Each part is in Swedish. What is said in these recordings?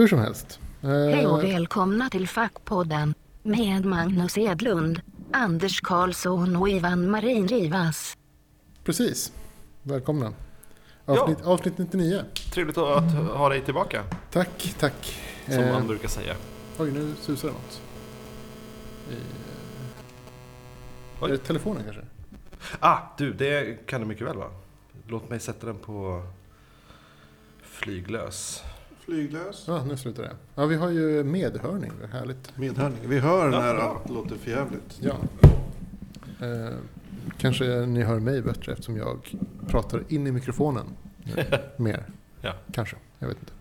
Hur som helst. Hej och Eh, välkomna till Fackpodden med Magnus Edlund, Anders Karlsson och Ivan Marin Rivas. precis. Välkomna. Avsnitt, avsnitt 99. Trevligt att ha dig tillbaka, Tack, tack. som Eh, man brukar säga. Oj, nu susar det något. I, eh, Oj. Är det telefonen kanske? Ah, du, det kan det mycket väl vara. Låt mig sätta den på flyglös. Flyglös. Ja, nu slutar det. Ja, vi har ju medhörning. Det är härligt. Medhörning. Vi hör Ja, när allt låter för jävligt. Ja. Eh, kanske ni hör mig bättre eftersom jag pratar in i mikrofonen eh, mer. Ja. Kanske, jag vet inte.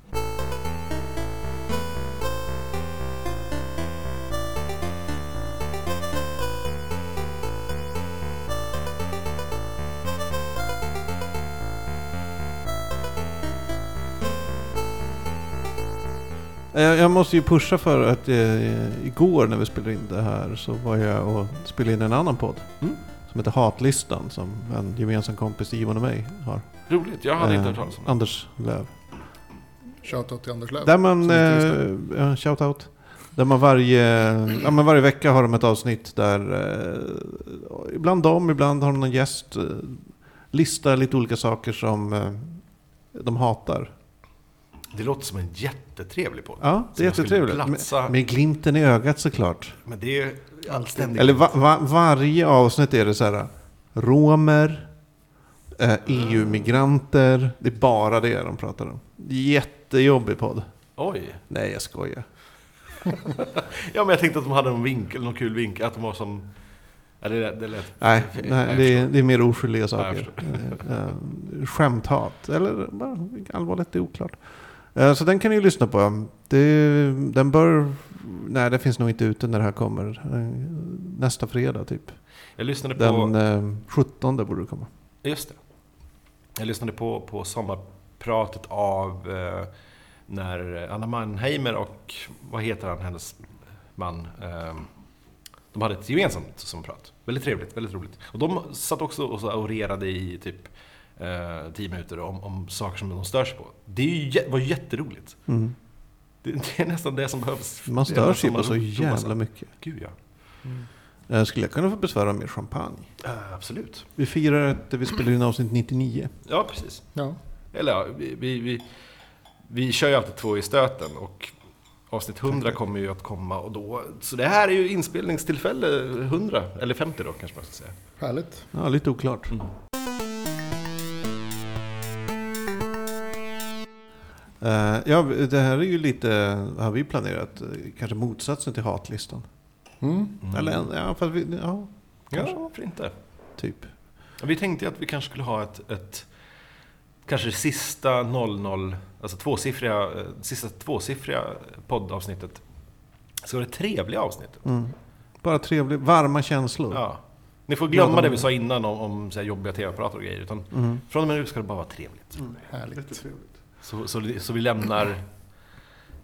Jag måste ju pusha för att eh, igår när vi spelade in det här så var jag och spelade in en annan podd. Mm. Som heter Hatlistan som en gemensam kompis Ivan och mig har. Roligt, jag hade inte Eh, hört talas om det. Anders Löv. Shoutout till Anders Löf. Där man, inte eh, shoutout. Där man varje, ja, men varje vecka har de ett avsnitt där eh, ibland de, ibland har de någon gäst eh, listar lite olika saker som eh, de hatar. Det låter som en jättetrevlig podd. Ja, det är jättetrevligt. Med, med glimten i ögat såklart. Men det är anständigt. Eller va, va, varje avsnitt är det så här. Romer, eh, EU-migranter. Det är bara det de pratar om. Jättejobbig podd. Oj. Nej, jag skojar. Ja, men jag tänkte att de hade någon vinkel, någon kul vinkel. Att de var som... Ja, det, det lät... Nej, nej det, är, det är mer oskyldiga saker. Eh, eh, Skämthat, eller allvarligt, det är oklart. Eh, Så den kan ni ju lyssna på. Det, den bör... Nej, den finns nog inte ute när det här kommer. Eh, Nästa fredag typ. Jag lyssnade på... Den eh, 17 borde det komma. Just det. Jag lyssnade på, på sommarpratet av eh, när Anna Mannheimer och, vad heter han, hennes man, eh, de hade ett gemensamt sommarprat. Väldigt trevligt, väldigt roligt. Och de satt också och orerade i typ eh, tio minuter om, om saker som de stör sig på. Det är ju, var ju jätteroligt. Mm. Det, det är nästan det som behövs. Man stör det sig på så jävla mycket. Gud ja. Eh, Skulle jag kunna få besvära med champagne? Eh, absolut. Vi firar att vi spelar in avsnitt 99. Ja, precis. Ja. Eller ja, vi, vi, vi, vi kör ju alltid två i stöten och avsnitt 100 kommer ju att komma och då... Så det här är ju inspelningstillfälle 100, eller 50 då kanske man ska säga. Härligt. Ja, lite oklart. Mm. Eh, ja, det här är ju lite, har vi planerat, eh, kanske motsatsen till hatlistan. Mm. Eller, en- ja, fast vi, ja, kanske. Ja, varför inte? typ. Vi tänkte att vi kanske skulle ha ett, ett kanske det sista 00, alltså tvåsiffriga, eh, sista tvåsiffriga poddavsnittet. Så var det trevliga avsnittet. Mm. Bara trevligt, varma känslor. Ja. Ni får glömma Ja, det de- vi sa innan om, om så här jobbiga tv-apparater och grejer. Utan Mm. från och med nu ska det bara vara trevligt. Härligt. Så, så, så vi lämnar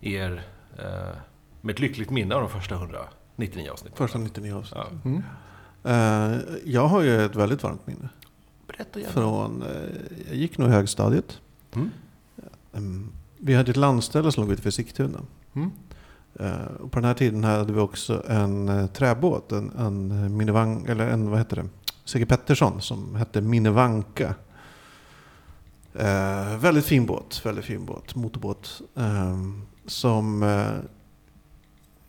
er eh, med ett lyckligt minne av de första 199 avsnitten. Första 99 avsnitt. Ja. Mm. Eh, jag har ju ett väldigt varmt minne. Berätta gärna. Från, eh, jag gick nog i högstadiet. Mm. Mm. Vi hade ett landställe som låg utanför Sigtuna. Mm. Eh, och på den här tiden hade vi också en eh, träbåt, en, en minivang, eller en, vad heter det, C.G. Pettersson som hette Minnevanka. Eh, väldigt fin båt, väldigt fin båt, motorbåt. Eh, som eh,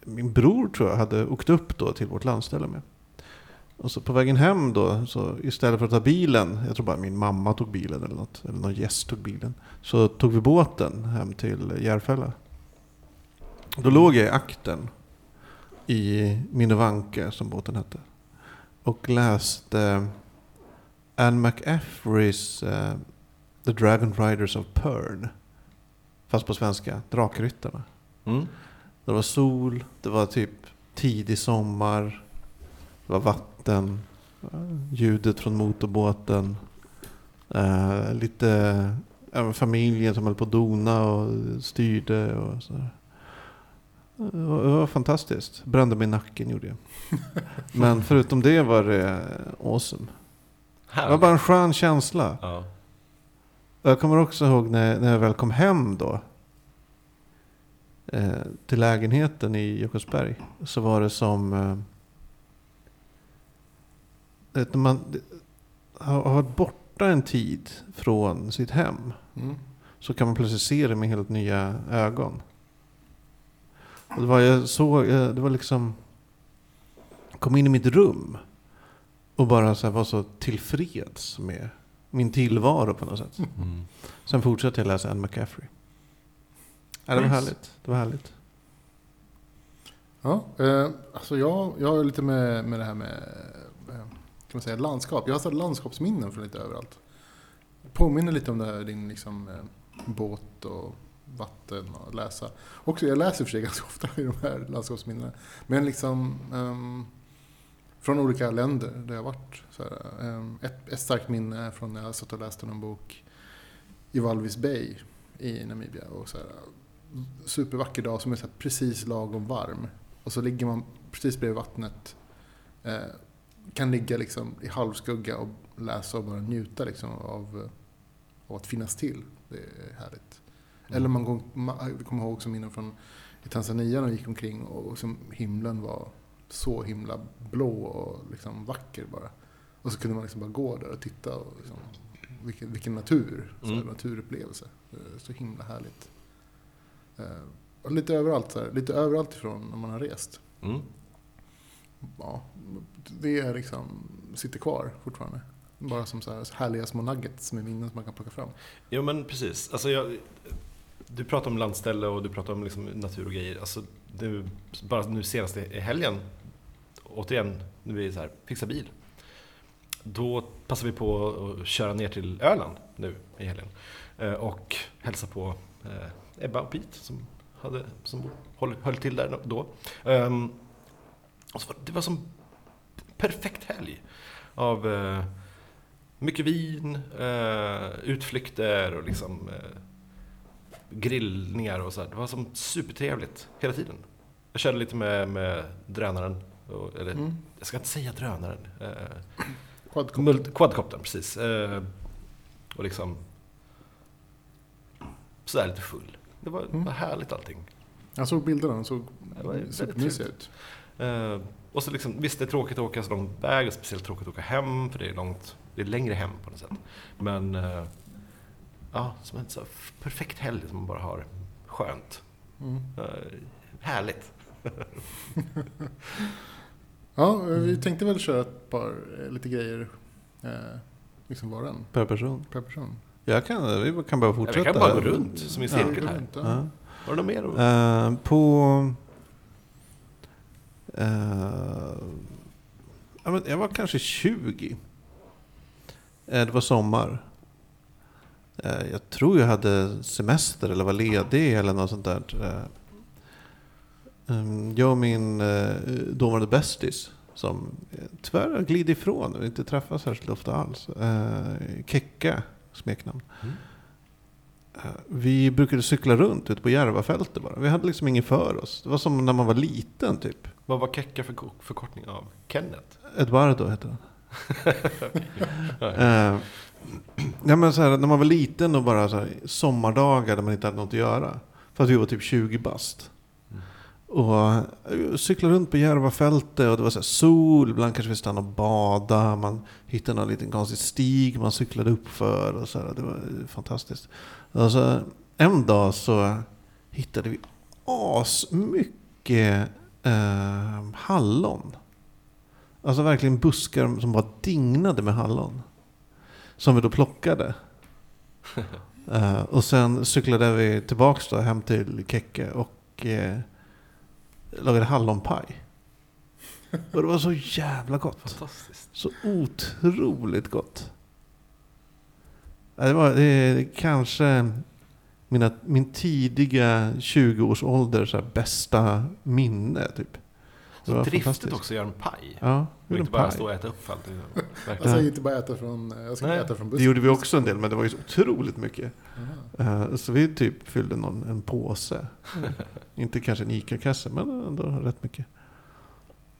min bror tror jag hade åkt upp då till vårt landställe med. Och så på vägen hem då, så istället för att ta bilen, jag tror bara min mamma tog bilen eller något, eller någon gäst tog bilen. Så tog vi båten hem till Järfälla. Då låg jag i akten i Minnevanka, som båten hette. Och läste Anne McAffreys eh, The Dragon Riders of Pern. Fast på svenska, Drakryttarna. Mm. Det var sol, det var typ tidig sommar. Det var vatten. eh, Ljudet från motorbåten. Eh, lite men familjen som höll på att dona och styrde. Och så. Det var, fantastiskt. Brände mig i nacken gjorde jag. Men förutom det var det awesome. Det var bara en skön känsla. Ja. Och Jag kommer också ihåg när, när jag väl kom hem då. eh, till lägenheten i Jakobsberg så var det som... Eh, när man har varit borta en tid från sitt hem Mm. så kan man plötsligt se det med helt nya ögon. Och det var, jag såg, jag- det var liksom... Kom in i mitt rum och bara så här var så tillfreds med min tillvaro på något sätt. Mm. Sen fortsatte jag läsa Anne McCaffrey. Ja, det var Nice. härligt. Det var härligt. Ja, eh, alltså jag, jag har lite med, med det här med eh, kan man säga, landskap. Jag har här landskapsminnen från lite överallt. Påminner lite om det här, din liksom, eh, båt och vatten och läsa. Också, jag läser för sig ganska ofta i de här landskapsminnena. Men liksom ehm, från olika länder där jag varit. Så ehm, ett, ett starkt minne är från när jag satt och läste en bok i Walvis Bay i Namibia. Och så här, supervacker dag som är så precis lagom varm. Och så ligger man precis bredvid vattnet. Eh, kan ligga liksom i halvskugga och läsa och bara njuta liksom av, av att finnas till. Det är härligt. Eller man, man kommer ihåg också minnen från i Tanzania när vi gick omkring och som himlen var så himla blå och liksom vacker bara. Och så kunde man liksom bara gå där och titta. Och liksom, vilken, vilken natur, så här, Mm. naturupplevelse. Eh, Så himla härligt. Eh, och lite överallt, så här, lite överallt ifrån när man har rest. Mm. Ja, det är liksom, sitter kvar fortfarande. Bara som så här härliga små nuggets med minnen som man kan plocka fram. Jo men precis. Alltså jag, du pratar om landställe och du pratar om liksom natur och grejer. Alltså, du, bara nu senast i helgen, återigen, när vi så här, fixar bil. Då passar vi på att köra ner till Öland nu i helgen. Eh, och hälsa på eh, Ebba och Pete som, hade, som höll, höll till där då. Ehm, det var som perfekt helg av eh, mycket vin, eh, utflykter och liksom eh, grillningar och så här. Det var som supertrevligt hela tiden. Jag körde lite med, med drönaren, eller Mm. jag ska inte säga drönaren. Eh, Quadcopter. mult- quadcoptern, precis. Eh, och liksom sådär lite full. Det var, Mm. var härligt allting. Jag såg bilderna, de såg supermysiga ut. Eh, och så liksom, visst det är tråkigt att åka så lång väg och speciellt tråkigt att åka hem för det är långt, det är längre hem på något sätt. Men eh, ja, som en så perfekt helg som man bara har skönt. Mm. Eh, härligt. Ja, eh, vi tänkte väl köra ett par, eh, lite grejer, eh, liksom var en, Per person. per person. Jag kan, vi kan bara Ja, fortsätta. vi kan bara gå runt som i Ja. cirkel här. Runt, ja. Ja. Var det något mer? Eh, på... eh, ja, men jag var kanske 20. Eh, det var sommar. Jag tror jag hade semester eller var ledig eller något sånt där. Eh, ehm, jag och min eh, dåvarande bästis som eh, tyvärr har glidit ifrån och inte träffas särskilt ofta alls. Eh, Kekka, smeknamn. Mm. Vi brukade cykla runt ute på Järvafältet bara. Vi hade liksom inget för oss. Det var som när man var liten typ. Vad var Kekka för förkortning av? Kenneth? Eduardo hette han. Ja, Eh, ja, men så här, när man var liten och bara så här, sommardagar där man inte hade något att göra. För att vi var typ 20 bast. Och eh, cyklade runt på Järvafältet och det var så sol. Ibland kanske vi stannade och bada. Man hittade någon liten konstig stig man cyklade upp för. Och så här, det var eh, fantastiskt. Och så, en dag så hittade vi asmycket eh, hallon. Alltså verkligen buskar som bara dignade med hallon. Som vi då plockade. Eh, och sen cyklade vi tillbaks då hem till Kekke och uh, lagade hallonpaj. Och det var så jävla gott. Så otroligt gott. Det var det kanske mina, min tidiga 20-årsålder så här bästa minne. Typ. Det Så var driftigt fantastiskt. också att göra en paj. Ja, Och inte bara paj. stå och äta upp allt. Verkligen. Alltså inte bara äta från, jag ska Nej. äta från bussen. Det gjorde vi också en del, men det var ju så otroligt mycket. Eh, Så vi typ fyllde någon, en påse. Inte kanske en ICA-kasse, men ändå rätt mycket.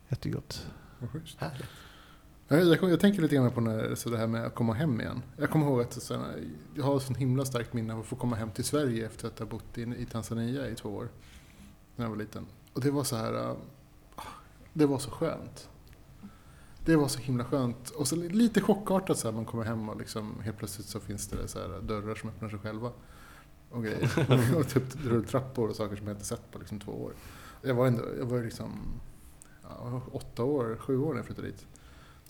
Jättegott. Vad. Jag, jag, tänker lite grann på när, så det här med att komma hem igen. Jag kommer ihåg att så, jag har ett sånt himla starkt minne av att få komma hem till Sverige efter att ha bott i, i Tanzania i två år. när jag var liten. Och det var så här... Det var så skönt. Det var så himla skönt. Och så li- lite chockartat så här, man kommer hem och liksom, helt plötsligt så finns det så här dörrar som öppnar sig själva. Och grejer. och typ rulltrappor och saker som jag inte sett på liksom två år. Jag var ändå, jag var liksom ja, åtta år, sju år när jag flyttade dit.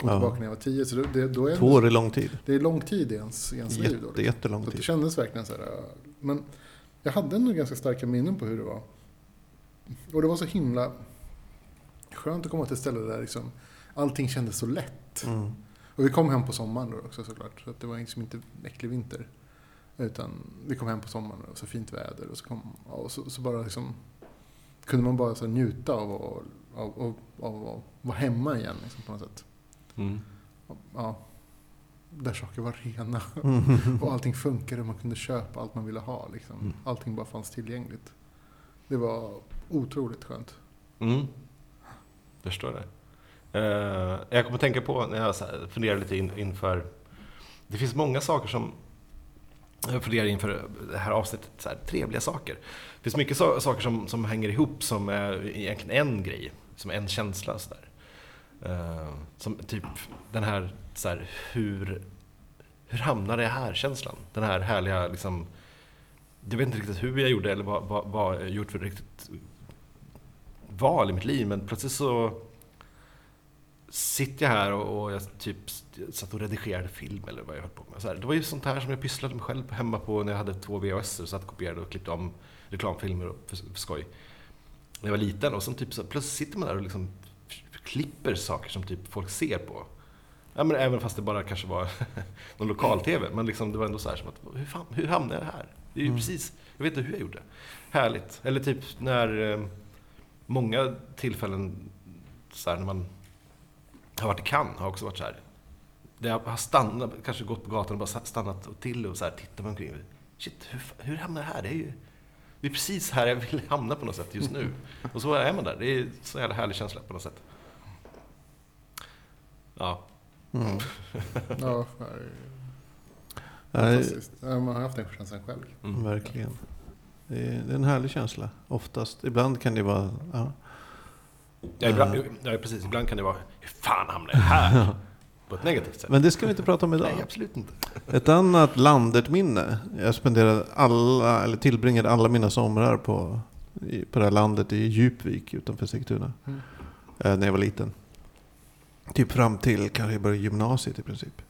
Och Ja. tillbaka när jag var tio. Så det, då är Två år är lång tid. det är lång tid i ens, i ens liv. Då, Jätte, liksom. jättelång Så att det tid. kändes verkligen så här. Men jag hade ändå ganska starka minnen på hur det var. Och det var så himla skönt att komma till ett ställe där liksom allting kändes så lätt. Mm. Och vi kom hem på sommaren då också såklart. Så att det var liksom inte äcklig vinter. Utan vi kom hem på sommaren och så fint väder. Och så, kom, och så, så bara liksom kunde man bara så njuta av, av, av, av, av att vara hemma igen liksom, på något sätt. Mm. Ja, där saker var rena. Mm. Och allting funkade och man kunde köpa allt man ville ha. Liksom. Mm. Allting bara fanns tillgängligt. Det var otroligt skönt. Mm. Jag förstår det. Eh, jag kommer att tänka på när jag funderar lite in, inför... Det finns många saker som... Jag funderar inför det här avsnittet, så här, trevliga saker. Det finns mycket so saker som, som hänger ihop som är egentligen en grej, som en känsla. Så där. Eh, som typ den här, så här hur, hur hamnade jag här-känslan. Den här härliga, liksom... Jag vet inte riktigt hur jag gjorde eller vad, vad, vad jag gjort för riktigt val i mitt liv, men plötsligt så sitter jag här och, och jag typ satt och redigerade film eller vad jag höll på med. Så här, det var ju sånt här som jag pysslade med själv hemma på när jag hade två VHS och satt och kopierade och klippte om reklamfilmer och för, för skoj. När jag var liten och sen typ så, plötsligt sitter man där och liksom klipper saker som typ folk ser på. Ja, men även fast det bara kanske var någon lokal-tv. Men liksom, det var ändå så här som att, hur, fan, hur hamnade jag här? Det är ju Mm. precis, jag vet inte hur jag gjorde. Härligt. Eller typ när eh, många tillfällen så här, när man har varit i Cannes har också varit så här. Där jag har stannat, kanske gått på gatan och bara stannat och till och så här, tittat mig omkring. Shit, hur, hur hamnar jag här? Det är ju det är precis här jag vill hamna på något sätt just nu. Och så är man där. Det är så jävla härlig känsla på något sätt. Ja. Mm. Ja, Nej, fantastiskt. Ja, man har haft den känslan själv. Mm. verkligen. Det är, det är en härlig känsla. Oftast. Ibland kan det vara... Ja. Ja, ibland, ja, precis. Ibland kan det vara, hur fan hamnade jag här? På ett negativt sätt. Men det ska vi inte prata om idag. Nej, absolut inte. Ett annat landet minne. Jag spenderade alla, eller tillbringade alla mina somrar på, på det här landet i Djupvik utanför Sigtuna. Mm. Eh, när jag var liten. Typ fram till kanske jag började gymnasiet i princip.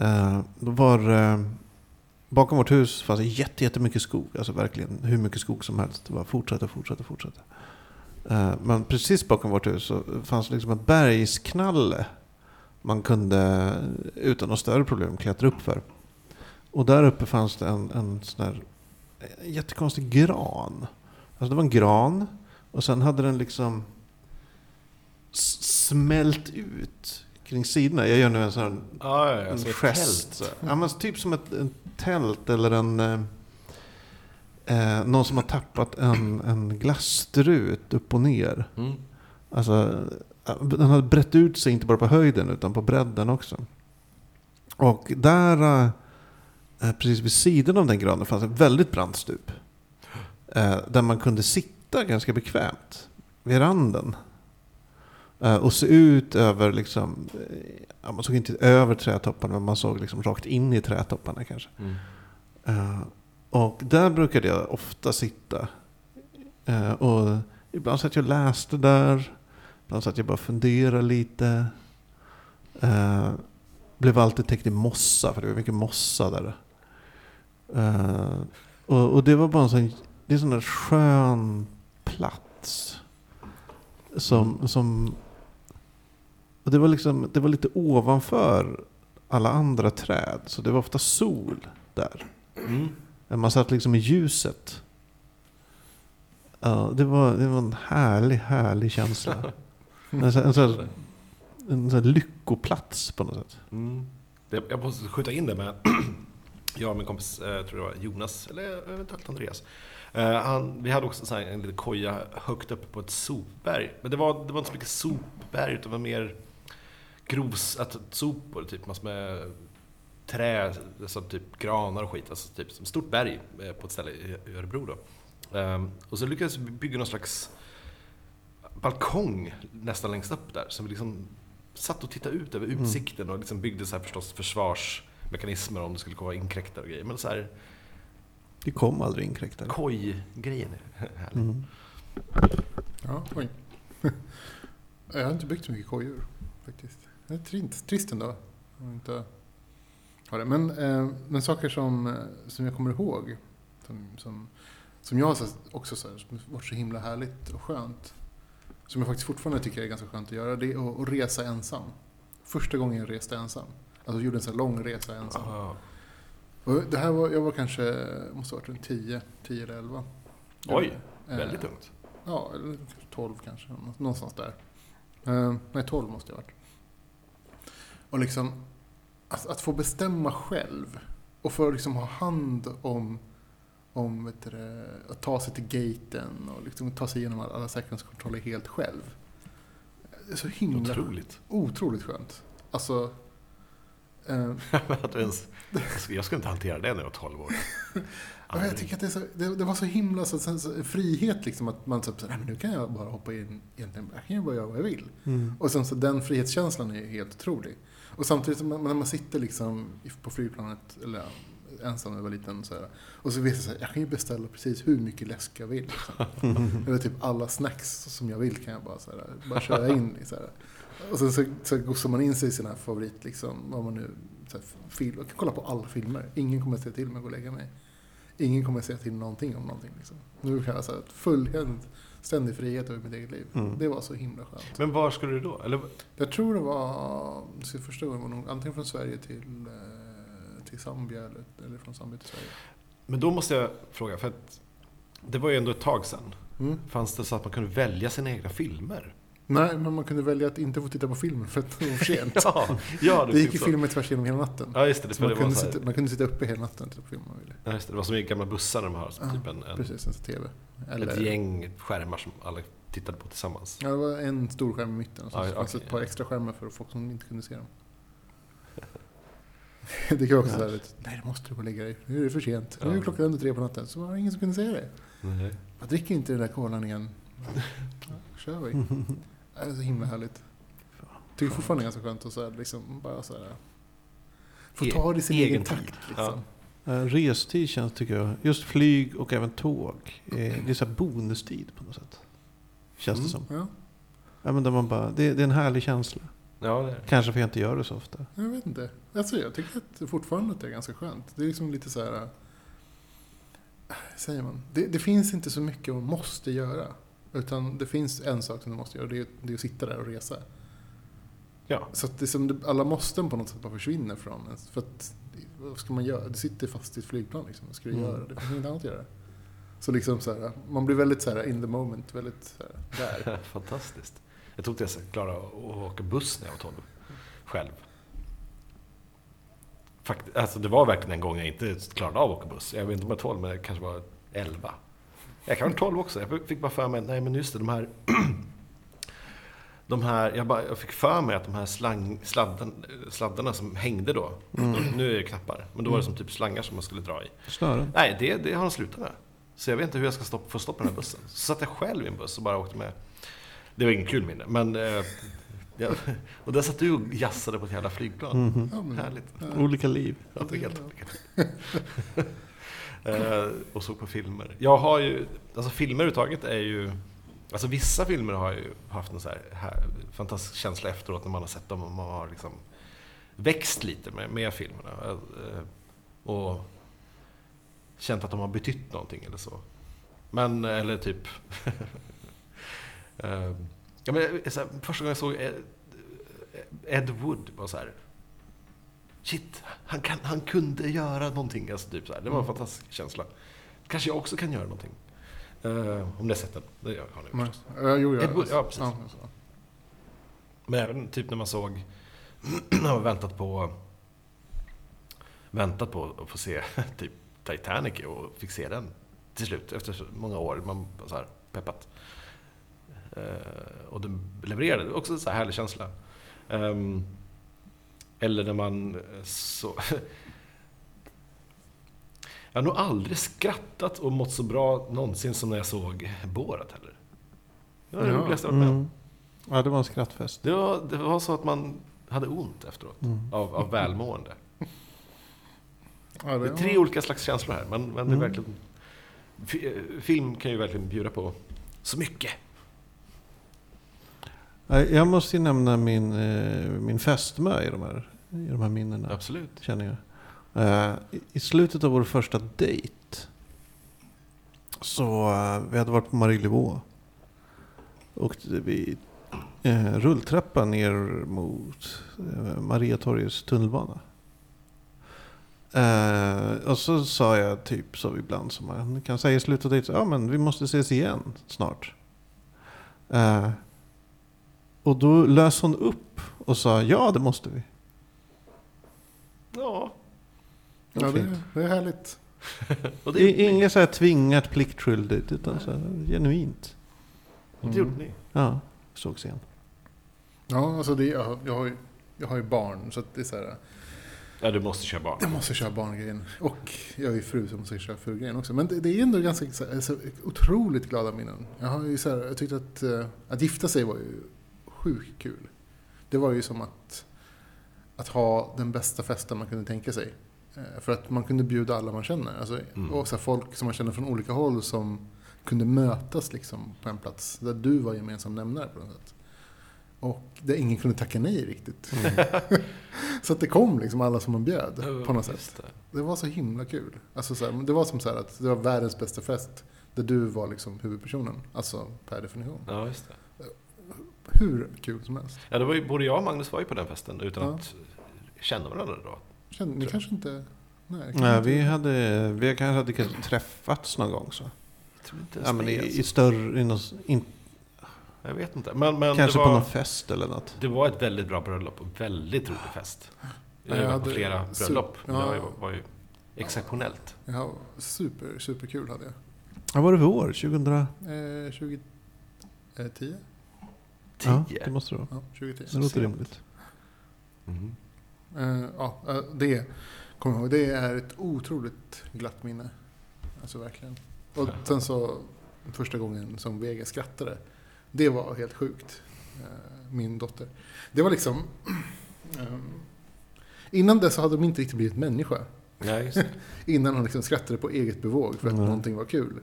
Eh, då var, eh, bakom vårt hus fanns det jätte, jättemycket skog. Alltså verkligen hur mycket skog som helst. Det var fortsatte, fortsatte, fortsatte. Eh, men precis bakom vårt hus så fanns det liksom ett bergsknalle man kunde utan några större problem klättra upp för. Och där uppe fanns det en, en sån här eh, jättekonstig gran. Alltså det var en gran och sen hade den liksom smält ut kring sidorna. Jag gör nu en sån här Ja, ja, ja. en ett gest. Ja, men typ som ett, en tält eller en... Eh, eh, någon som har tappat en, en glasstrut upp och ner. Mm. Alltså, den hade brett ut sig inte bara på höjden utan på bredden också. Och där, eh, precis vid sidan av den granen, fanns ett väldigt brant stup. Eh, där man kunde sitta ganska bekvämt vid randen. Eh, och se ut över, liksom, eh, ja, man såg inte över trädtopparna, men man såg liksom rakt in i trädtopparna kanske. Mm. Eh, och där brukade jag ofta sitta. Eh, och ibland satt jag och läste där. Ibland satt jag bara och funderade lite. Eh, blev alltid täckt i mossa, för det var mycket mossa där. Och, och det var bara en sån, det är en sån där skön plats. Som, som och det var, liksom, det var lite ovanför alla andra träd. Så det var ofta sol där. Mm. Man satt liksom i ljuset. Ja, det, var, det var en härlig, härlig känsla. En, sån- en, sån- en sån lyckoplats på något sätt. Mm. Jag måste skjuta in det med jag och min kompis, eh, tror det var Jonas, eller eventuellt Andreas. Eh, Han, vi hade också en liten koja högt uppe på ett sopberg. Men det var, det var inte så mycket sopberg, utan det var mer grovs, att sopor, typ massor med trä, alltså typ granar och skit. Alltså typ som ett stort berg eh, på ett ställe i Örebro då. Ehm, och så lyckades vi bygga någon slags balkong nästan längst upp där. Så vi liksom satt och tittade ut över utsikten och liksom byggde så här förstås försvarsmekanismer om det skulle komma inkräktare och grejer. Men så här Det kom aldrig inkräktare. koj-grejen är härlig. Mm. Ja, oj. Jag har inte byggt så mycket kojor faktiskt. Det är trist, trist ändå. Inte ha det. Men, eh, men saker som, eh, som jag kommer ihåg. Som, som, som jag har så- också så här, som varit så himla härligt och skönt. Som jag faktiskt fortfarande tycker är ganska skönt att göra. Det är att, resa ensam. Första gången jag reste ensam. Alltså gjorde en så här lång resa ensam. Och det här var, jag var kanske, måste ha varit en 10, 10 eller 11. Oj, Eh, väldigt ungt. Ja, eller 12 kanske. Någonstans där. Eh, nej, 12 måste jag ha varit. Och liksom, att, att få bestämma själv och få liksom ha hand om, om vet du, att ta sig till gaten och liksom ta sig igenom alla, alla säkerhetskontroller helt själv. Det är så himla Otroligt. otroligt skönt. Alltså, eh, Att du ens, jag skulle inte hantera det när jag var 12 år. Ja, jag tycker att det, så, det, det var så himla så, så, så, frihet liksom att man typ så, nej men nu kan jag bara hoppa in egentligen, jag kan bara göra vad jag vill. Mm. Och sen så den frihetskänslan är helt otrolig. Och samtidigt när man sitter liksom på flygplanet, eller ensam när jag var liten, så här, och så vet jag så här, jag kan ju beställa precis hur mycket läsk jag vill. Liksom. Eller typ alla snacks som jag vill kan jag bara, så här, bara köra in i. Så här. Och sen så, så gossar man in sig i sina favorit, liksom, vad man nu, så här, film, jag kan kolla på alla filmer. Ingen kommer att säga till mig att gå och lägga mig. Ingen kommer att säga till någonting om någonting. Liksom. Nu kan jag säga att fullhänt, ständig frihet över mitt eget liv. Mm. Det var så himla skönt. Men var skulle du då? Eller, Jag tror det var, så första gången var nog antingen från Sverige till, eh, till Zambia eller, eller från Zambia till Sverige. men då måste jag fråga, för att det var ju ändå ett tag sedan. Mm. Fanns det så att man kunde välja sina egna filmer? Nej, men man kunde välja att inte få titta på filmen för att det var för sent. Ja, ja det gick ju filmen tvärs igenom hela natten. Ja, just det. det, man, det, kunde här, sitta, man kunde sitta uppe hela natten och titta på film om man ville. ja, just det, det var som i gamla bussar de har Ja, typ en, en, Precis, en TV. ett Eller, gäng skärmar som alla tittade på tillsammans. ja, det var en stor skärm i mitten och så Ja, fanns det okej. ett par extra skärmar för folk som inte kunde se dem. Det kan också såhär, nej det måste du gå och lägga dig. Nu är det för sent. Nu är Ja. klockan under tre på natten. Så var det ingen som kunde se det. Nej. Jag dricker inte den där kolan igen. Ja, kör vi. Det är så himla härligt. Tycker fortfarande det är ganska skönt att så här, liksom, bara så här, få E- ta det i sin egen egen takt. Liksom. Eh, Restid känns, tycker jag, just flyg och även tåg, eh, det är så här bonustid på något sätt. Känns det Mm. som. Ja, Ja, men där man bara, det, det är en härlig känsla. Ja, det är. Kanske för jag inte gör det så ofta. jag vet inte. Alltså, jag tycker att fortfarande att det är ganska skönt. Det är liksom lite så här... äh, säger man? Det, det finns inte så mycket man måste göra. Utan det finns en sak som du måste göra. Det är, det är att sitta där och resa. Ja. Så att det som alla måsten på något sätt bara försvinner från en. För att, vad ska man göra? Du sitter fast i ett flygplan liksom. Vad ska du Mm. göra? Det finns inget annat att göra. Så liksom så här, man blir väldigt så här in the moment. Väldigt här, där. Fantastiskt. Jag tror inte jag klara att åka buss när jag var 12. Själv. Fakt, alltså det var verkligen en gång jag inte klarade av att åka buss. Jag vet inte om jag var 12, men jag kanske var 11. Jag kan vara 12 också. Jag fick bara för mig, nej men just det, de här... De här, jag, bara, jag fick för mig att de här slang, sladden, sladdarna som hängde då, nu är det knappar, men då var det som typ slangar som man skulle dra i. Snören. Nej, det, det har de slutat med. Så jag vet inte hur jag ska stopp, få stopp på den här bussen. Så satt jag själv i en buss och bara åkte med. Det var ingen kul minne, men... Eh, ja, och där satt du och jassade på ett jävla flygplan. Ja, men, Härligt. ja. Olika liv. Ja, det är helt olika. eh, och såg på filmer. Jag har ju... Alltså filmer överhuvudtaget är ju... Alltså vissa filmer har ju haft en så här, här fantastisk känsla efteråt när man har sett dem och man har liksom växt lite med, med filmerna. Eh, och känt att de har betytt någonting eller så. Men, eller typ... eh, ja, men, eh, så här, första gången jag såg Ed, Ed Wood var så här... Shit, han, kan, han kunde göra någonting. Alltså, typ så här. Det var en fantastisk känsla. Kanske jag också kan göra någonting. Eh, om ni har sett den. Det har ni förstås. jo, ja, Ed Wood, ja, precis. Men även typ när man såg... när man väntat på... Väntat på att få se typ Titanic och fick se den till slut efter så många år. Man så här peppat. Eh, och den levererade. Också en så här härlig känsla. Ehm, eller när man så... Jag har nog aldrig skrattat och mått så bra någonsin som när jag såg Borat heller. Det var det Ja. roligaste jag varit med. Mm. Ja, det var en skrattfest. Det var, det var så att man hade ont efteråt. Mm. Av, av välmående. Ja, Det är tre olika slags känslor här, men, men det är Mm. verkligen... eh, Film kan ju verkligen bjuda på så mycket. Ja, Jag måste ju nämna min, eh, min fästmö i de här, i de här minnena. Absolut. Känner jag. Eh, i- slutet av vår första dejt. Så eh, vi hade varit på Marielevå. Och vi eh, rulltrappan ner mot eh, Mariatorgets tunnelbana. Eh, och så sa jag typ så ibland som man kan säga i slutet av. Ja men vi måste ses igen snart. Eh, och då lös hon upp och sa ja det måste vi. Ja, Ja, det, det är härligt. och det, I- Inget så här tvingat pliktskyldigt utan så här genuint. det gjorde ni. Ja, sågs igen. Ja, alltså det, jag, jag, har ju, jag har ju barn så att det är så här. Ja, du måste köra barn. Jag måste köra barngrejen. Och jag har ju fru som måste köra frugrejen också. Men det, det är ändå ganska så, här, så, otroligt glada minnen. Jag har ju så här, jag tyckte att, eh, att gifta sig var ju sjukt kul. Det var ju som att, att ha den bästa festen man kunde tänka sig. Eh, För att man kunde bjuda alla man känner. Alltså, Mm. Och så folk som man känner från olika håll som kunde mötas liksom på en plats. Där du var gemensam nämnare på något sätt. Och där ingen kunde tacka nej riktigt. så att det kom liksom alla som man bjöd på något sätt. Det. Var så himla kul. Alltså så här, det var som så här att det var världens bästa fest. Där du var liksom huvudpersonen. Alltså per definition. Ja, just det. Hur kul som helst. Ja, det var ju, både jag och Magnus var ju på den festen utan Ja. att känna varandra då. Kände, ni kanske inte... Nej, kanske Nej, inte- vi hade, vi kanske hade kanske träffats någon gång så. Jag tror inte Ja, men det, i, alltså. i större, i någon, in, Jag vet inte. Men, men kanske det, på var, någon fest eller något. det var ett väldigt bra bröllop och väldigt rolig fest. Ja, Jag jag var på flera super- bröllop. ja. Det var ju, var ju exceptionellt. Ja, super, superkul hade jag. Vad var det för år? 2000? Eh, 2010? Ja, det måste det vara. Ja, 2010. Det låter rimligt. Mhm. Eh, ja, eh, det kommer jag ihåg. Det är ett otroligt glatt minne. Alltså verkligen. Och sen så första gången som Vega skrattade. Det var helt sjukt. Eh, min dotter. Det var liksom... ehm, innan dess så hade de inte riktigt blivit människa. Ja, just det. Innan hon liksom skrattade på eget bevåg för att Mm. någonting var kul.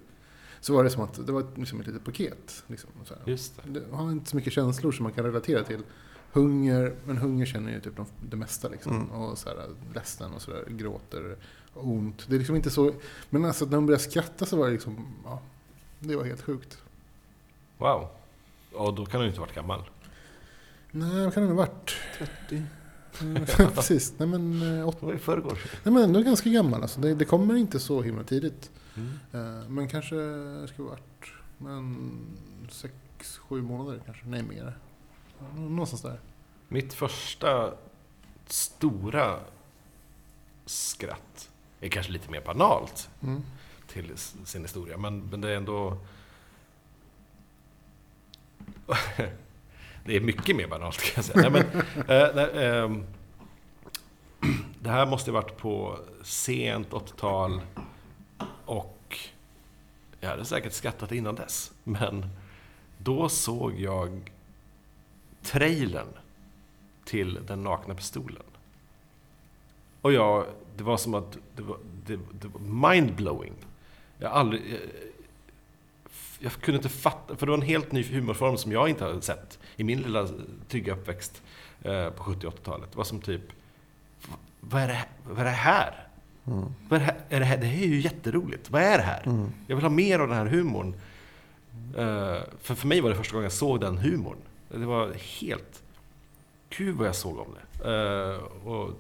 Så var det som att det var liksom ett litet paket. Liksom, så här. Just det. Det har inte så mycket känslor som man kan relatera till. Hunger, men hunger känner ju typ de, det mesta liksom. Mm. Och så här, ledsen och sådär, gråter, och ont. Det är liksom inte så, men alltså när de började skratta så var det liksom, ja, det var helt sjukt. Wow. Och då kan du inte ha varit gammal. Nej, vad kan det ha varit? 30. Ja, Precis, nej men, eh, Det var i förrgår. nej men ändå ganska gammal alltså. Det, det kommer inte så himla tidigt. Mm. Eh, Men kanske skulle varit men, sex, sju månader kanske, nej mer. Någonstans där. Mitt första stora skratt är kanske lite mer banalt Mm. till sin historia, men, men det är ändå... det är mycket mer banalt kan jag säga. Nej, men, eh, nej, ehm, det här måste ha varit på sent 80-tal och jag hade säkert skrattat innan dess. Men då såg jag trailern till Den nakna pistolen. Och jag, det var som att det var, det, det var mindblowing. Jag aldrig... Jag, jag kunde inte fatta, för det var en helt ny humorform som jag inte hade sett i min lilla trygga uppväxt eh, på 70 80-talet. Det var som typ, vad är det, vad är det här? Mm. Vad är det, här? Är det här? Det här är ju jätteroligt. Vad är det här? Mm. Jag vill ha mer av den här humorn. Eh, för, för mig var det första gången jag såg den humorn. Det var helt... Gud vad jag såg om det. Eh, och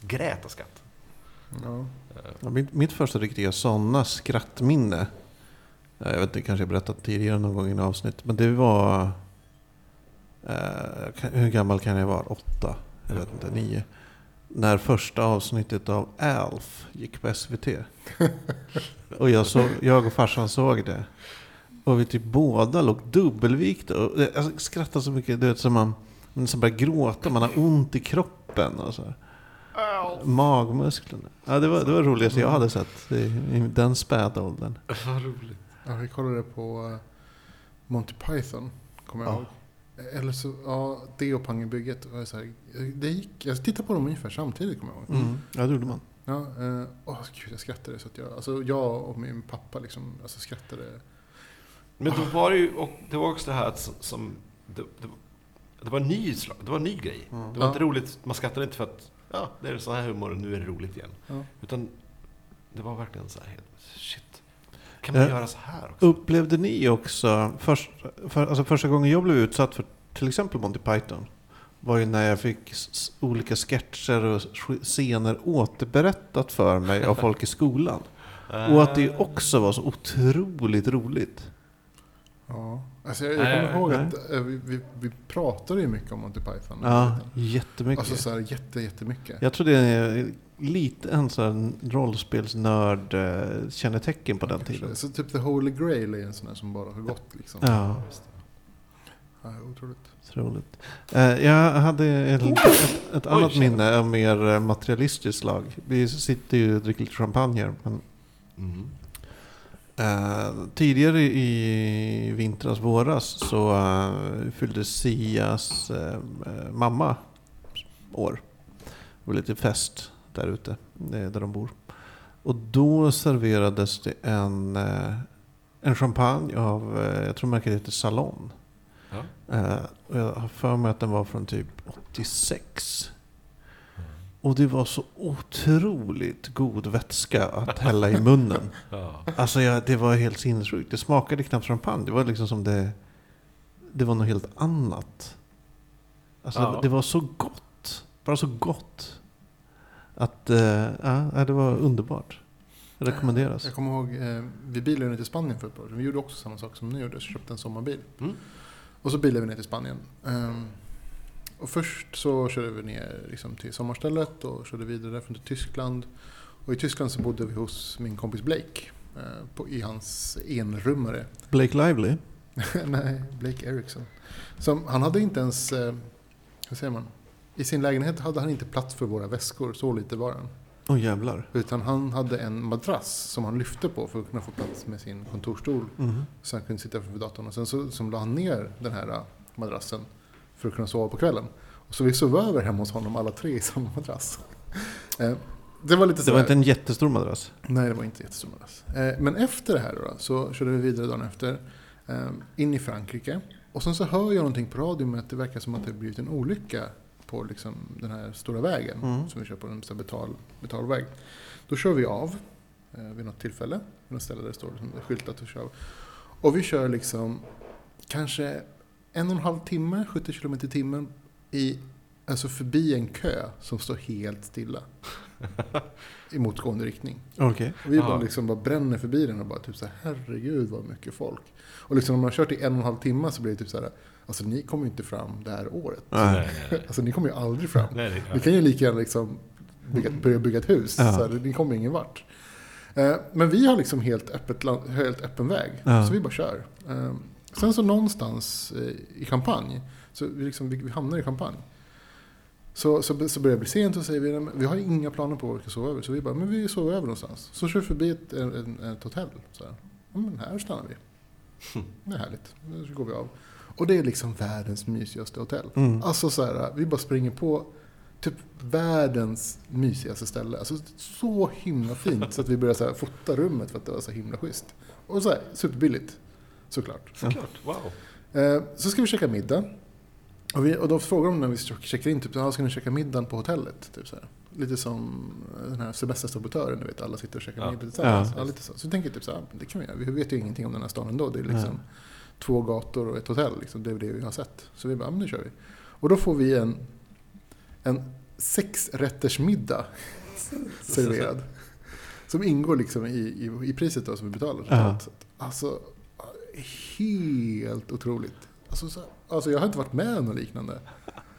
grät av skratt. Ja. Ja, mitt, mitt första riktiga sådana skrattminne. eh, Jag vet inte, kanske jag berättat tidigare någon gång i en avsnitt. Men det var... Eh, hur gammal kan jag vara? Åtta? Jag vet inte, nio. När första avsnittet av Alf gick på SVT. Och jag, så, jag och farsan såg det. Och vi typ båda låg dubbelvikta. Och, eh, alltså, skrattade så mycket, du vet, som man, som börjar gråta. Man har ont i kroppen. Och så. här. magmusklerna. Ja, det var det var roligaste jag hade sett i, i den späda åldern. Vad roligt. Ja, vi kollade på eh, Monty Python, kommer jag Ja. ihåg. Eller så, ja, det och Pang i bygget. var så här, det gick, jag tittade på dem ungefär samtidigt, kommer jag ihåg. Mm. Ja, det gjorde man. Ja, eh, åh gud, jag skrattade så att jag, alltså jag och min pappa liksom, alltså skrattade. Men då var det ju, och det var också det här att som, det, det, det var en ny slag, det var en ny grej. Mm. Det var Ja. inte roligt, man skrattade inte för att, ja, det är så här humor och nu är det roligt igen. Ja. Utan det var verkligen så här helt. Kan man Eh, göra så här också? Upplevde ni också, först, för, alltså första gången jag blev utsatt för till exempel Monty Python, var ju när jag fick olika sketcher och scener återberättat för mig av folk i skolan. Och att det också var så otroligt roligt. Ja, alltså jag, jag kommer ihåg nej. att eh, vi, vi, vi pratade ju mycket om Monty Python. Ja, jättemycket. Alltså så här jätte, jättemycket. Jag tror det är lite en sån rollspelsnörd-kännetecken på den tiden. Så typ The Holy Grail är en sån här som bara har gått liksom. Ja, Ja, otroligt. otroligt. Eh, Jag hade ett, ett, ett annat shit. minne av mer eh, materialistiskt slag. Vi sitter ju och dricker lite champagne här. Men Mm. Eh, tidigare i vintras, våras så uh, fyllde Sias eh, mamma år. Det var lite fest där ute, där de bor. Och då serverades det en, en champagne av, jag tror märket heter Salon. Ja. Och jag har för mig att den var från typ 86. Och det var så otroligt god vätska att hälla i munnen. Ja. Alltså jag, det var helt sinnessjukt. Det smakade knappt champagne. Det var liksom som det... Det var något helt annat. Alltså Ja. det var så gott. Bara så gott. Att, eh, ja, det var underbart. Det rekommenderas. Jag kommer ihåg, eh, vi bilade ner till Spanien för ett par år. Vi gjorde också samma sak som ni gjorde, så köpte en sommarbil. Mm. Och så bilade vi ner till Spanien. Ehm, och först så körde vi ner liksom till sommarstället och körde vidare därifrån till Tyskland. Och i Tyskland så bodde vi hos min kompis Blake. eh, på, I hans enrummare. Blake Lively. Nej, Blake Ericsson. Som, han hade inte ens, eh, hur säger man? I sin lägenhet hade han inte plats för våra väskor, så lite var han. Åh jävlar. Utan han hade en madrass som han lyfte på för att kunna få plats med sin kontorsstol. Mhm. Så han kunde sitta framför datorn. Och sen så som la han ner den här äh, madrassen för att kunna sova på kvällen. Och så vi sov över hemma hos honom alla tre i samma madrass. Eh, Det var lite Det var inte en jättestor madrass. Nej, det var inte jättestor madrass. Eh, Men efter det här då, så körde vi vidare dagen efter. eh, In i Frankrike. Och sen så hör jag någonting på radion med att det verkar som att det blivit en olycka på liksom den här stora vägen. Mm. Som vi kör på, en betal, betalväg. Då kör vi av vid något tillfälle. Vid något ställe där det står liksom skyltat köra av. Och vi kör liksom kanske en och en halv timme, 70 km i timmen. I, alltså förbi en kö som står helt stilla. I motgående riktning. Okej. Och vi bara, liksom bara bränner förbi den och bara typ så här, herregud vad mycket folk. Och liksom när man har kört i en och en halv timme så blir det typ så här, alltså ni kommer ju inte fram det här året. Nej. Nej, nej, Alltså ni kommer ju aldrig fram. nej. nej, Ni kan ju lika gärna liksom bygga, börja bygga ett hus. Ja. Så här, ni kommer ingen vart. Eh, Men vi har liksom helt, öppet, helt öppen väg. Ja. Så vi bara kör. Sen så någonstans eh, i Champagne, så vi, liksom, vi, vi hamnar i Champagne. Så, så, så börjar det bli sent och säger vi, "Nej, men vi har inga planer på var vi ska sova över. Så vi bara, men vi sover över någonstans. Så kör vi förbi ett, en, ett hotell. Så här. Ja, men här stannar vi. Det är härligt. Så går vi av. Och det är liksom världens mysigaste hotell. Mm. Alltså så här, vi bara springer på typ världens mysigaste ställe. Alltså så himla fint så att vi började så här, fota rummet för att det var så himla schysst. Och så här, superbilligt. Såklart. Såklart, wow. Eh, så ska vi käka middag. Och, vi, och då frågar de när vi checkar in, typ, "Ja, ska ni käka middagen på hotellet? Typ så här. Lite som den här semestersabotören, du vet, alla sitter och käkar Ja. middag tillsammans. Ja. Ja. lite så. så vi tänker typ så här, det kan vi göra. Vi vet ju ingenting om den här stan ändå. Det är liksom Nej. två gator och ett hotell. Liksom. Det är det vi har sett. Så vi bara, ja, men nu kör vi. Och då får vi en, en sexrättersmiddag serverad. Som ingår liksom i, i, i priset då, som vi betalar. att, Alltså, helt otroligt. Alltså, så, alltså jag har inte varit med om något liknande.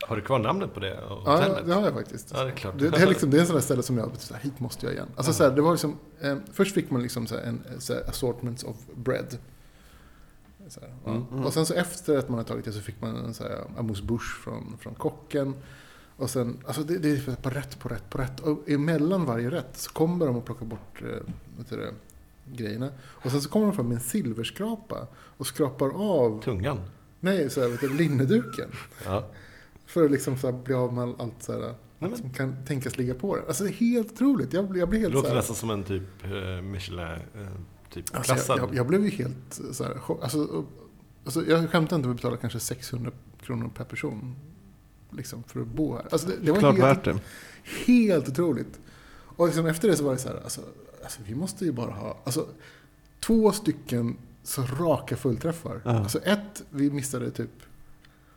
Har du kvar namnet på det Ja, hotellet? det har jag faktiskt. Ja, det är klart. Det, det, är liksom, det är en sån där ställe som jag, så här, hit måste jag igen. Alltså, så här, det var liksom, eh, först fick man liksom så här, en så här, assortments of bread. Så här, ja. Mm. Och sen så efter att man hade tagit det så fick man en så här amuse bouche från, från kocken. Och sen, alltså det, det är på rätt på rätt på rätt. Och emellan varje rätt så kommer de att plocka bort eh, vet du det, grejerna. Och sen så kommer de fram med en silverskrapa och skrapar av, Tungan. nej, så här, vet du, linneduken. Ja. För att liksom så här bli av med allt så här, men- som kan tänkas ligga på den. Alltså det är helt otroligt. Jag, jag blir Det helt så låter här, nästan som en typ uh, Michelin, eh, typ Alltså klassad. jag, jag, jag blev ju helt så här, alltså, alltså, Jag skämtar inte med att betala kanske 600 kronor per person. Liksom, för att bo här. Alltså, det, det var Klart helt, värt det. helt otroligt. Och liksom efter det så var det så här, alltså, alltså, vi måste ju bara ha alltså, två stycken så raka fullträffar. Ja. Alltså ett, vi missade typ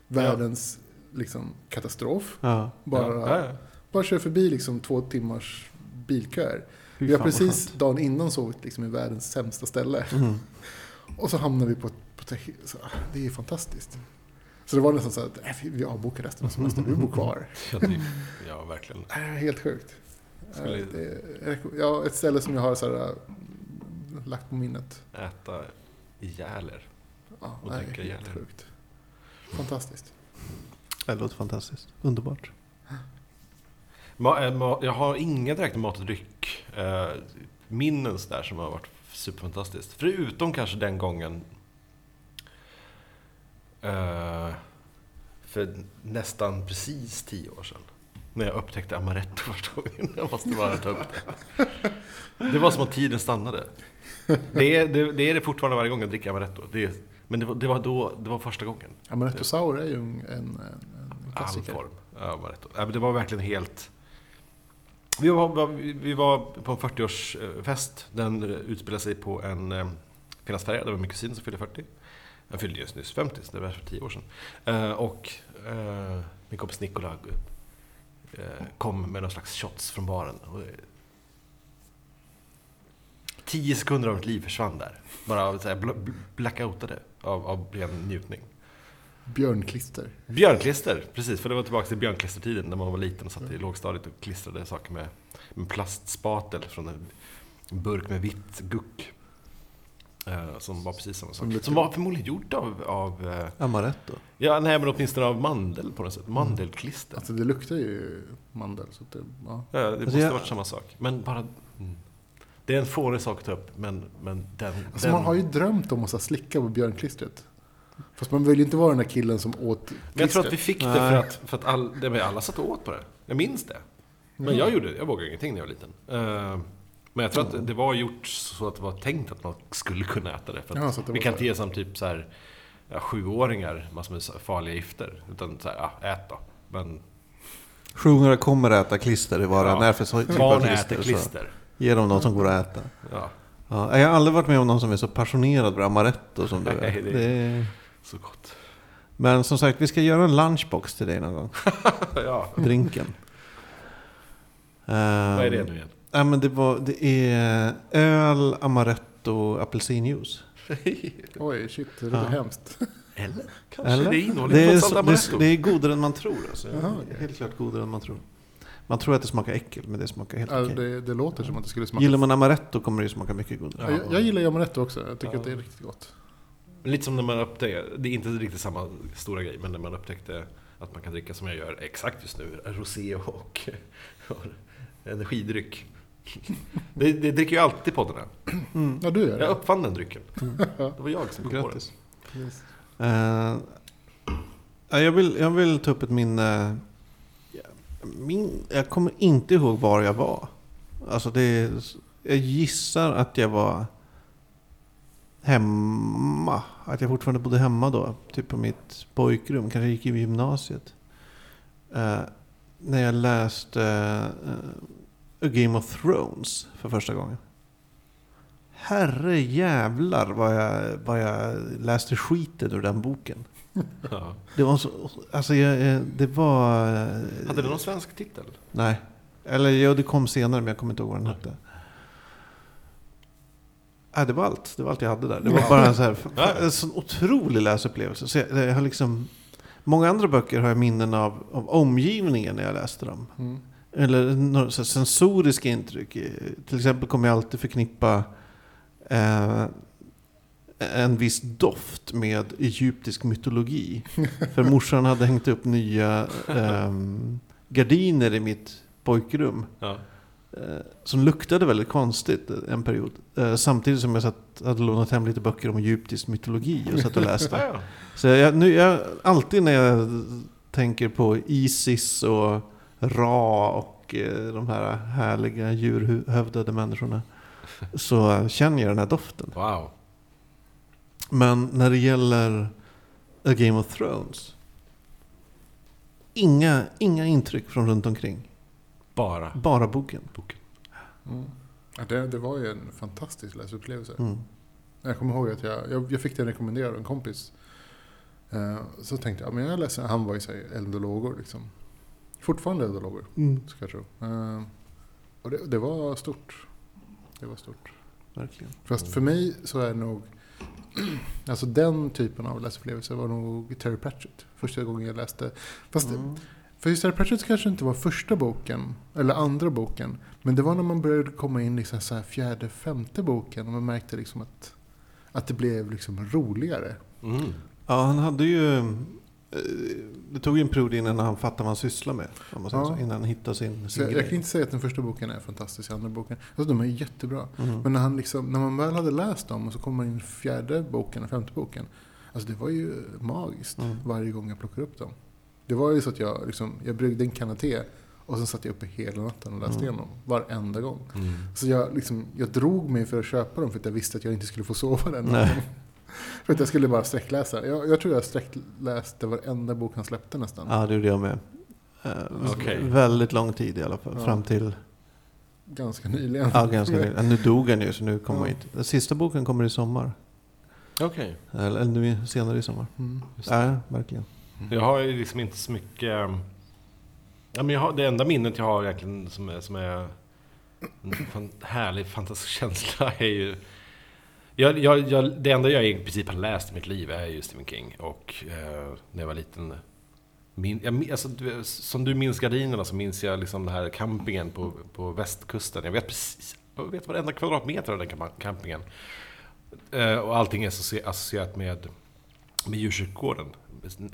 världens liksom, katastrof. Ja. Bara, ja, ja. bara kör förbi liksom, två timmars bilköer. Fy Vi har precis dagen innan sovit liksom, i världens sämsta ställe. Mm. Och så hamnar vi på, på så, det är fantastiskt. Så det var nästan så att äh, vi- avbokar resten av semestern, vi bor kvar. Ja, ja, verkligen. Äh, helt sjukt. Skulle- det, ja, ett ställe som jag har så här, äh, lagt på minnet. Äta ihjäl er. Ja, Och nej, dricka ihjäl. sjukt. Fantastiskt. Det låter fantastiskt. Underbart. Ma, eh, ma, jag har inga direkt mat och dryck eh, minnen där som har varit superfantastiskt. Förutom kanske den gången eh, för nästan precis tio år sedan. När jag upptäckte amaretto första gången. Jag måste bara ta upp det. Det var som att tiden stannade. Det är det, det, är det fortfarande varje gång jag dricker amaretto. Det är, men det var, det var då, det var första gången. Amaretto Sour är ju en, en, en All klassiker. form av amaretto. Ja, det var verkligen helt... Vi var, vi var på en 40-årsfest. Den utspelade sig på en eh, Finlandsfärja. Det var min kusin som fyllde 40. Jag fyllde just nyss 50, så det var för 10 år sedan. Eh, och eh, min kompis Nikola eh, kom med någon slags shots från baren. Eh, Tio sekunder av mitt liv försvann där. Bara så här bl- bl- blackoutade av, av ren njutning. Björnklister. Björnklister, precis. För det var tillbaka till björnklistertiden när man var liten och satt i lågstadiet och klistrade saker med, med plastspatel från en burk med vitt guck. Eh, som var precis samma sak. Som var förmodligen gjort av, av eh, Amaretto. ja, nej men åtminstone av mandel på något sätt. Mandelklister. Alltså det luktar ju mandel. Så det, ja. Ja, det måste jag- ha varit samma sak. Men bara... Mm. Det är en fånig sak att ta upp, men, men den... Alltså den man har ju drömt om att här slicka på björnklistret. Fast man vill ju inte vara den där killen som åt Men jag tror att klistret. vi fick det för att, för att all, det, alla satt och åt på det. Jag minns det. Men jag gjorde det. Jag vågade ingenting när jag var liten. Eh, men jag tror att det var gjort så att det var tänkt att man skulle kunna äta det. För att Ja, så att det vi kan inte ge som typ så här, ja, sjuåringar massor med farliga gifter. Utan så här, ja, ät då. Men Sjungare kommer äta klister i vad Ja. den är för så- typ barn klister. äter så klister. Ge dem något som går att äta. Ja, Ja, jag har aldrig varit med om någon som är så passionerad över amaretto som du är. Nej, det- Det är. så gott. Men som sagt, vi ska göra en lunchbox till dig någon gång. ja. Drinken. Vad är det Ehm, nu igen? Ja, men det, var, det är öl, amaretto, apelsinjuice. Oj, shit, det låter Ja. hemskt. Eller? Kanske Eller? det innehåller Det är, så, det, är godare än man tror. Alltså. Jaha, okej. Helt klart godare än man tror. Man tror att det smakar äckel, men det smakar helt Ja, okej. det, det låter som att det skulle smaka... Gillar man amaretto kommer det ju smaka mycket godare. Ja, jag, jag gillar ju amaretto också. Jag tycker Ja. att det är riktigt gott. Lite som när man upptäckte, det är inte riktigt samma stora grej, men när man upptäckte att man kan dricka som jag gör exakt just nu, rosé och, och energidryck. Det, det dricker ju alltid poddarna. Mm. Ja, du gör det? Jag uppfann den drycken. Ja. Det var jag som kom på den. Yes. Ja, jag, vill, jag vill ta upp ett minne. Min, jag kommer inte ihåg var jag var. Alltså det jag gissar att jag var hemma. Att jag fortfarande bodde hemma då. Typ på mitt pojkrum. Kanske gick i gymnasiet. Eh, när jag läste eh, A Game of Thrones för första gången. Herre jävlar vad jag, vad jag läste skiten ur den boken. Ja. Det var så, alltså jag, eh, det var... eh, Hade det någon svensk titel? Nej. Eller ja, det kom senare men jag kommer inte ihåg vad den Nej. hette. Nej, det var allt. Det var allt jag hade där. Det var bara en, så här, Ja. en sån otrolig läsupplevelse. Så jag, jag har liksom, många andra böcker har jag minnen av, av omgivningen när jag läste dem. Mm. Eller några sensoriska intryck. Eh, Till exempel kommer jag alltid förknippa eh, en viss doft med egyptisk mytologi. För morsan hade hängt upp nya ehm, gardiner i mitt pojkrum. Ja. Eh, som luktade väldigt konstigt en period. Eh, samtidigt som jag satt, hade lånat hem lite böcker om egyptisk mytologi och satt och läste. Så jag, nu, jag, alltid när jag tänker på Isis och Ra och eh, de här härliga djurhövdade människorna. Så känner jag den här doften. Wow. Men när det gäller A Game of Thrones. Inga, inga intryck från runt omkring. Bara Bara boken. boken. Mm. Ja, det, det var ju en fantastisk läsupplevelse. Mm. Jag kommer ihåg att jag, jag, jag fick den rekommenderad av en kompis. Eh, så tänkte jag, men jag läser, han var ju så här eld och lågor liksom. Fortfarande lågor, Mm. ska jag tro. Eh, och det, det var stort. Det var stort. Verkligen. Fast för mig så är det nog, alltså den typen av läsupplevelse var nog Terry Pratchett. Första gången jag läste. Fast Mm. för just Terry Pratchett kanske inte var första boken, eller andra boken. Men det var när man började komma in liksom så här fjärde, femte boken och man märkte liksom att, att det blev liksom roligare. Mm. Ja, han hade ju... eh, Det tog ju en period innan han fattade vad han sysslade med. Ja. så, innan han hittade sin, sin jag, jag kan grej. inte säga att den första boken är fantastisk, andra boken, alltså de är jättebra. Mm. Men när, han liksom, när man väl hade läst dem och så kom man in i fjärde boken och femte boken. Alltså det var ju magiskt Mm. varje gång jag plockade upp dem. Det var ju så att jag, liksom, jag bryggde en kanna te och sen satt jag uppe hela natten och läste Mm. igenom varenda gång. Mm. Så jag, liksom, jag drog mig för att köpa dem för att jag visste att jag inte skulle få sova den natten. För att jag skulle bara sträckläsa. Jag, jag tror jag sträckläste varenda bok han släppte nästan. Ja, det gjorde jag med. Eh, Okej. Väldigt lång tid i alla fall. Ja. Fram till... Ganska nyligen. Ja, ganska nyligen. Nu dog han ju, så nu kommer Ja. man inte... Den sista boken kommer i sommar. Okej. Eller, eller nu i- senare i sommar. Mm. Ja, verkligen. Jag har ju liksom inte så mycket... um, Ja, men jag har, det enda minnet jag har egentligen som är, som är en fan, härlig, fantastisk känsla är ju... Jag, jag, jag, det enda jag i princip har läst i mitt liv är ju Stephen King. Och eh, när jag var liten... Min, jag, alltså, du, som du minns gardinerna så minns jag liksom den här campingen på, på västkusten. Jag vet precis... Jag vet varenda kvadratmeter av den campingen. Eh, och allting är associ- associerat med, med djurkyrkogården.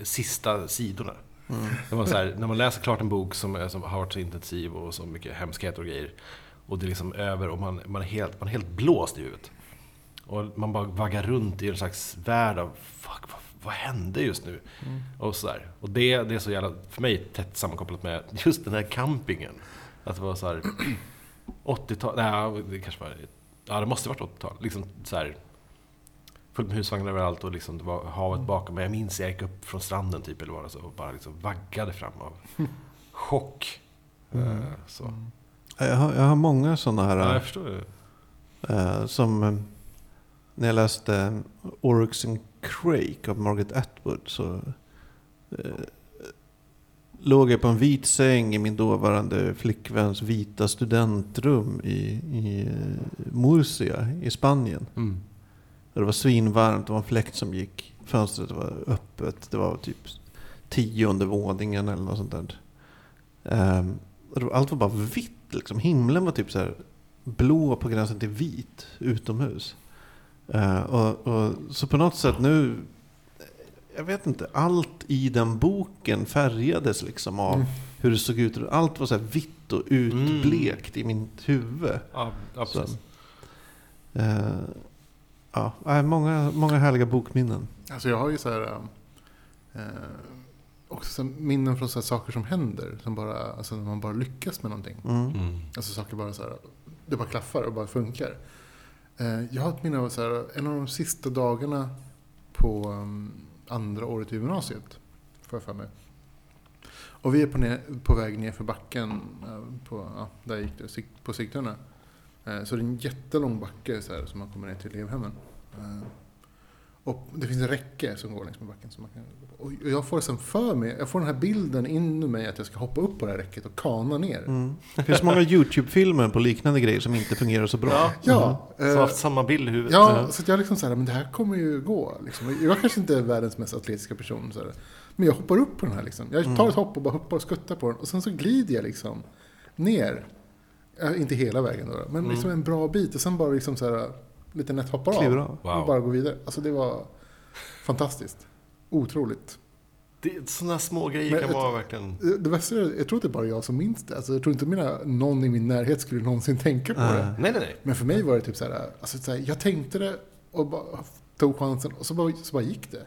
Sista sidorna. Det var så här, när man läser klart en bok som, som har varit så intensiv och så mycket hemskheter och grejer. Och det är liksom över och man, man, är, helt, man är helt blåst i huvudet. Och man bara vaggar runt i en slags värld av fuck, vad, vad hände just nu? Och sådär. Och det, det är så jävla, för mig, tätt sammankopplat med just den här campingen. Att det var så här 80-tal, nej det kanske var, ja det måste varit 80-tal. Liksom så här fullt med husvagnar överallt och liksom det var havet bakom mig. Jag minns jag gick upp från stranden typ eller vad det och bara liksom vaggade fram av chock. Eh, Så. Ja, Jag har, jag har många sådana här... Ja, jag förstår. Eh, som eh, när jag läste Oryx and Crake av Margaret Atwood så eh, låg jag på en vit säng i min dåvarande flickväns vita studentrum i, i eh, Murcia i Spanien. Mm. Det var svinvarmt, det var en fläkt som gick, fönstret var öppet, det var typ tionde våningen eller något sånt där. Var, allt var bara vitt liksom, himlen var typ så här blå på gränsen till vit utomhus. Eh, och, och, så på något sätt nu, jag vet inte, allt i den boken färgades liksom av Mm. hur det såg ut. Allt var så här vitt och utblekt i mitt huvud. Ja, ja, Så, eh, ja, många, många härliga bokminnen. Alltså jag har ju så här... Eh, också så här minnen från så här saker som händer. Som bara, alltså när man bara lyckas med någonting. Mm. Mm. Alltså saker bara så här, det bara klaffar och bara funkar. Eh, jag har ett minne av så här, en av de sista dagarna på mm, andra året i gymnasiet. Får jag för mig. Och vi är på, ner, på väg ner för backen eh, på, ja, där gick det, på Sigtuna. Eh, så det är en jättelång backe så här, som man kommer ner till elevhemmen. Och det finns en räcke som går längs med backen. Som man kan, och jag får sen för mig, jag får den här bilden in i mig att jag ska hoppa upp på det här räcket och kana ner. Mm. Det finns många YouTube-filmer på liknande grejer som inte fungerar så bra. Ja, Ja, som eh, har haft samma bild i huvudet. Ja, så att jag liksom så här, men det här kommer ju gå. Liksom. Jag kanske inte är världens mest atletiska person. Så här. Men jag hoppar upp på den här. Liksom. Jag tar ett hopp och bara hoppar och skuttar på den. Och sen så glider jag liksom ner. Inte hela vägen då, men liksom en bra bit. Och sen bara liksom så här, lite nätt hoppar Kliver av. av. Wow. Och bara går vidare. Alltså det var fantastiskt. Otroligt. Det, sådana små grejer Men kan ett- vara verkligen... Det, det värsta är, jag tror inte bara jag som minns det. Alltså, jag tror inte mina, någon i min närhet skulle någonsin tänka på Nej. det. Nej, nej, nej. Men för mig var det typ så här, alltså, så här jag tänkte det och bara tog chansen och så bara, så bara gick det.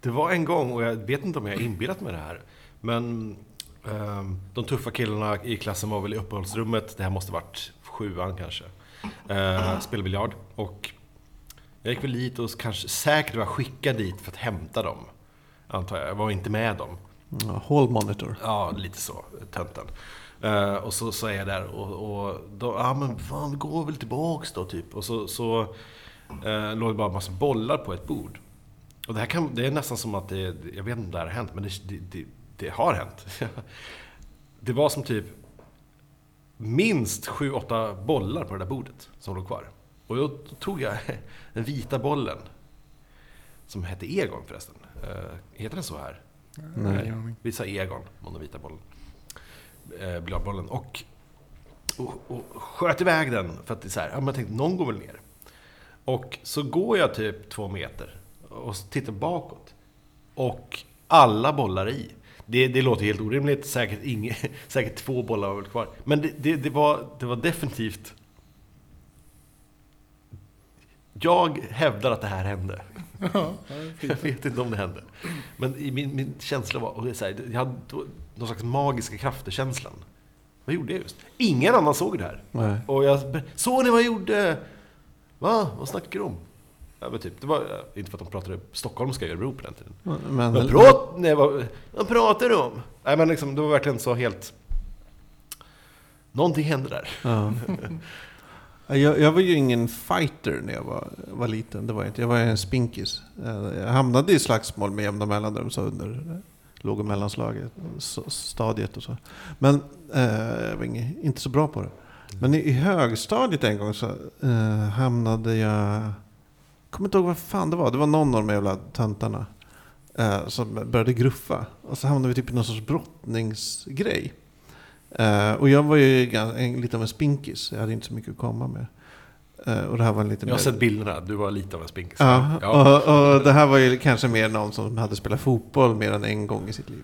Det var en gång, och jag vet inte om jag har inbillat mig det här, men ehm, de tuffa killarna i klassen var väl i uppehållsrummet, det här måste varit sjuan kanske, uh, spelade biljard. Och jag gick väl dit och kanske säkert var skickad dit för att hämta dem, antar jag. Jag var inte med dem. Ja, hall monitor. Ja, lite så, tönten. Eh, och så, så är jag där och, och då, ja men fan, går väl tillbaks då typ. Och så, så uh, låg det bara en massa bollar på ett bord. Och det här kan, det är nästan som att det, jag vet inte om det här har hänt, men det, det, det har hänt. det var som typ minst sju, åtta bollar på det där bordet som låg kvar. Och då tog jag den vita bollen, som hette Egon förresten. Uh, heter den så här? Nej. aning. Vi sa Egon om den vita bollen. Eh, biljardbollen. Och, och, och sköt iväg den för att det är så här, ja, jag tänkte någon går väl ner. Och så går jag typ två meter och tittar bakåt. Och alla bollar är i. Det, det låter helt orimligt, säkert, inge, säkert två bollar var väl kvar. Men det, det, det, var, det var definitivt... Jag hävdar att det här hände. Ja, ja, Jag vet inte om det hände. Men i min, min känsla var, och det är så här, jag hade någon slags magiska krafter-känslan. Vad gjorde jag just? Ingen annan såg det här. Nej. Och jag, såg ni vad jag gjorde? Va? Vad snackar du om? Ja, men typ, det var inte för att de pratade stockholmska i Örebro på den tiden. Men, Vad, prat, nej, vad, vad pratar du om? Nej men liksom, det var verkligen så helt... Någonting hände där. Ja. Jag, jag var ju ingen fighter när jag var, var liten. Det var jag inte. Jag var en spinkis. Eh, Jag hamnade i slagsmål med jämna mellanrum så under låg och mellanslaget, stadiet och så. Men eh, jag var inte så bra på det. Men i, i högstadiet en gång så eh, hamnade jag... Kommer inte ihåg vad fan det var. Det var någon av de jävla töntarna eh, som började gruffa. Och så hamnade vi typ i någon sorts brottningsgrej. Eh, och jag var ju en, lite av en spinkis. Jag hade inte så mycket att komma med. Eh, och det här var lite Jag har mer... sett bilderna, du var lite av en spinkis. Ja, Ja. Och, och det här var ju kanske mer någon som hade spelat fotboll mer än en gång i sitt liv.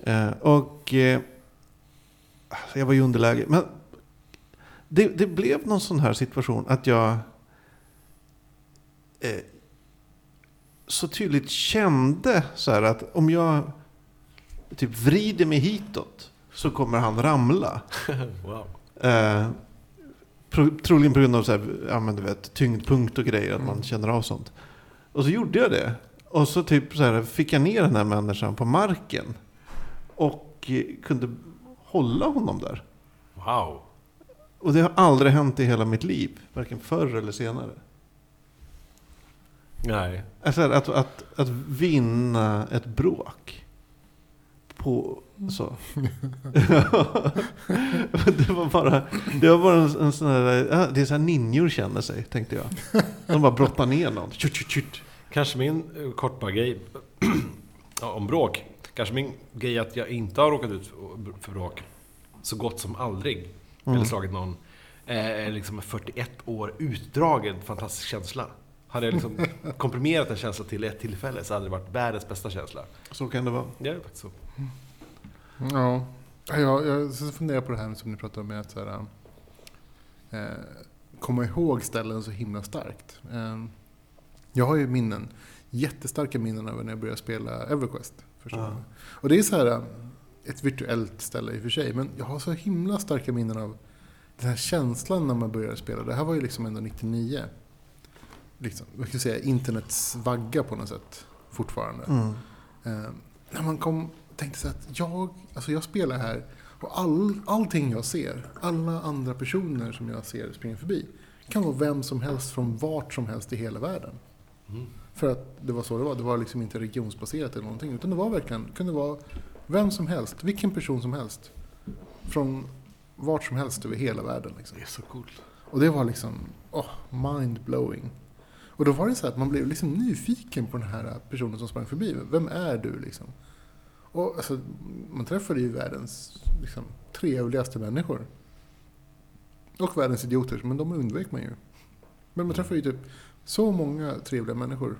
Eh, och eh, jag var i underläge. Men det, det blev någon sån här situation att jag eh, så tydligt kände så här att om jag typ vrider mig hitåt så kommer han ramla. Wow. Eh, pro, troligen på grund av så här, ja, men du vet, tyngdpunkt och grejer, att man känner av sånt. Och så gjorde jag det. Och så typ så här, fick jag ner den här människan på marken. Och kunde hålla honom där. Wow. Och det har aldrig hänt i hela mitt liv. Varken förr eller senare. Nej. Alltså att, att, att vinna ett bråk. På så. det var bara, det var bara en, en sån här, det är så här ninjor känner sig, tänkte jag. De bara brottar ner någon. Tjut, tjut, tjut. Kanske min eh, kort bara grej om bråk. Kanske min grej att jag inte har råkat ut för bråk så gott som aldrig. Eller slagit någon. eh, Är liksom 41 år utdragen fantastisk känsla. Hade jag liksom komprimerat en känsla till ett tillfälle så hade det varit världens bästa känsla. Så kan det vara. Det är faktiskt så. Ja, jag, jag funderar på det här som ni pratade om med att så här, eh, komma ihåg ställen så himla starkt. Eh, jag har ju minnen, jättestarka minnen över när jag började spela Everquest. Ja. gången. Och det är så här, eh, ett virtuellt ställe i och för sig, men jag har så himla starka minnen av den här känslan när man började spela. Det här var ju liksom ändå 99. Liksom, vad ska jag säga, internets vagga på något sätt fortfarande. Mm. Eh, när man kom tänkte så att jag, alltså jag spelar här och all, allting jag ser, alla andra personer som jag ser springa förbi, kan vara vem som helst från vart som helst i hela världen. Mm. För att det var så det var. Det var liksom inte regionsbaserat eller någonting. Utan det var verkligen, kunde vara vem som helst, vilken person som helst. Från vart som helst över hela världen. Liksom. Det är så coolt. Och det var liksom, oh, mind-blowing. Och då var det så att man blev liksom nyfiken på den här personen som sprang förbi. Vem är du liksom? Och alltså, man träffade ju världens liksom, trevligaste människor. Och världens idioter, men de undvek man ju. Men man träffade ju typ så många trevliga människor.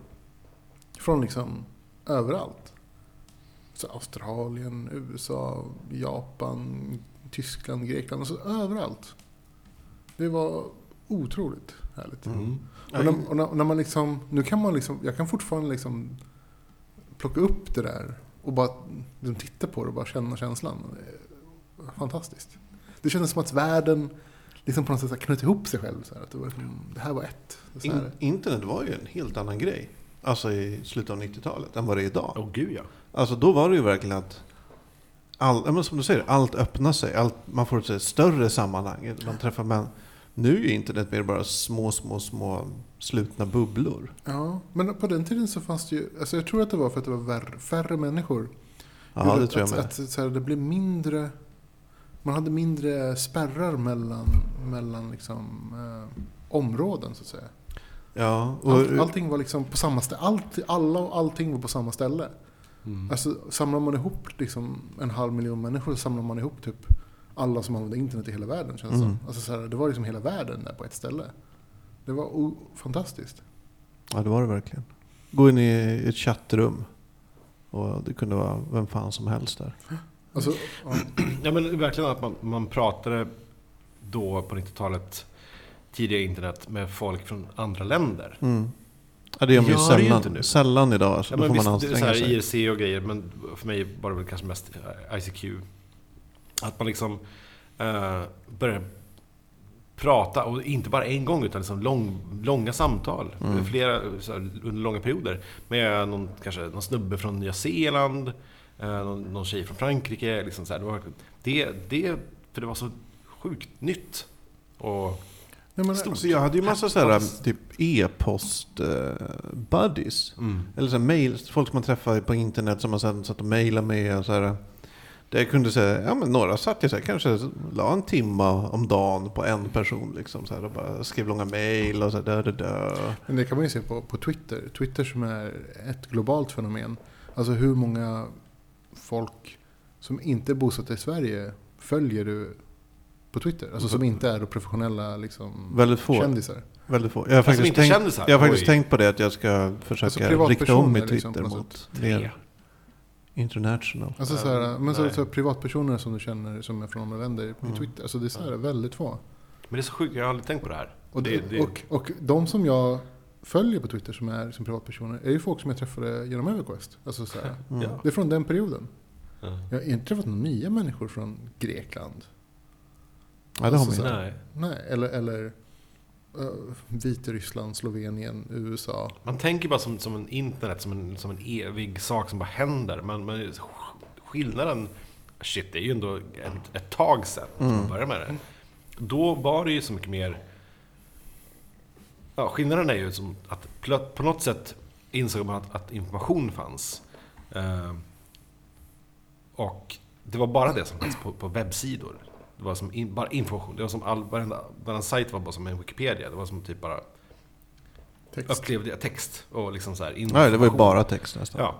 Från liksom överallt. så Australien, USA, Japan, Tyskland, Grekland. Alltså överallt. Det var otroligt härligt. Mm. Och, när, och, när, och när man liksom, nu kan man liksom, jag kan fortfarande liksom plocka upp det där och bara liksom titta på det och bara känna känslan. Det är Fantastiskt. Det kändes som att världen liksom på något sätt här knöt ihop sig själv. Så här, att det, var, liksom- det här var ett. Så In, här. internet var ju en helt annan grej. Alltså i slutet av 90-talet än vad det är idag. Åh gud ja. Alltså då var det ju verkligen att all, som du säger, allt öppnar sig. Allt, man får ett här större sammanhang. Man träffar män. Nu är ju internet mer bara små, små, små slutna bubblor. Ja, men på den tiden så fanns det ju, alltså jag tror att det var för att det var värre, färre människor. Ja, det tror jag med. Att, att, så här, det blev mindre, man hade mindre spärrar mellan, mellan liksom, eh, områden så att säga. Ja, och, Allt, allting var liksom på samma ställe, Allt, alla och allting var på samma ställe. Mm. Alltså samlar man ihop liksom en halv miljon människor så samlar man ihop typ alla som använder internet i hela världen känns Mm. som. Alltså, så här, det var liksom hela världen där på ett ställe. Det var fantastiskt. ja, det var det verkligen. Gå in i ett chattrum. Och det kunde vara vem fan som helst där. Alltså, ja. Ja men verkligen att man, man pratade då på 90-talet, tidiga internet, med folk från andra länder. Mm. Ja, det gör man ju det ju inte sällan, nu. sällan idag. Alltså, Ja, då men får visst, man det är så anstränga här sig. IRC och grejer, men för mig var det väl kanske mest ICQ. Att man liksom uh, började prata, och inte bara en gång, utan liksom lång, långa samtal. Mm. Flera, här, under långa perioder. Med någon, kanske någon snubbe från Nya Zeeland, eh, någon, någon tjej från Frankrike. Liksom så här. Det, var, det, det, för det var så sjukt nytt. Och Nej, men. Alltså, jag hade ju massa sådär typ e-post eh, buddies. mm. Eller så mail, folk som man träffar på internet som man sen satt och mejlade med. Och så här, där jag kunde säga, ja men några satt jag så här, kanske la en timme om dagen på en person. Liksom, så här, och bara skrev långa mejl och så här, dö, dö, dö. Men det kan man ju se på, på Twitter. Twitter som är ett globalt fenomen. Alltså hur många folk som inte är bosatta i Sverige följer du på Twitter? Alltså som inte är professionella liksom, Väldigt få. kändisar. Väldigt få. Jag har faktiskt, tänkt, jag har faktiskt tänkt på det att jag ska försöka Alltså, rikta om mitt Twitter liksom, på något mot Tre. International. Alltså så här, men så, Nej. så här, privatpersoner som du känner som är från andra länder i Mm. Twitter. Alltså det är så här, väldigt få. Men det är så sjukt, jag har aldrig tänkt på det här. Och, Det- det- och, och de som jag följer på Twitter som är som privatpersoner är ju folk som jag träffade genom Everquest. Alltså så här, Mm. Det är från den perioden. Ja. Jag har inte träffat några nya människor från Grekland. Ja, det har Alltså, man så ju. här- Nej. Nej, eller, eller Vitryssland, Slovenien, USA. Man tänker bara som, som en internet, som en, som en evig sak som bara händer. Men, men skillnaden, shit, det är ju ändå ett, ett tag sedan som man började med det. Då var det ju så mycket mer... Ja, skillnaden är ju som att på något sätt insåg man att, att information fanns. Eh, och det var bara det som fanns på, på webbsidor. Det var som in, bara information. Det var som all, varenda, varenda sajt var bara som en Wikipedia. Det var som typ bara Text. upplevde jag text och liksom så här Nej, det var ju information. bara text nästan. Ja.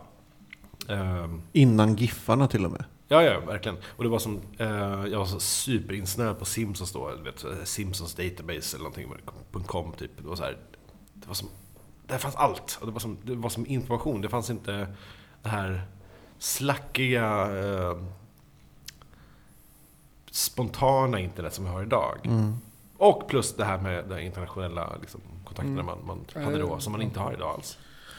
Ehm, Innan giffarna till och med. ja, ja, verkligen. Och det var som, eh, jag var så superinsnöad på Simpsons då, vet, Simpsons database eller någonting, .com typ. Det var så här, det var som, där fanns allt. Och det var som, det var som information, det fanns inte det här slackiga, eh, spontana internet som vi har idag. Mm. Och plus det här med de internationella liksom, kontakterna Mm. man, man hade då, som man inte har idag alls.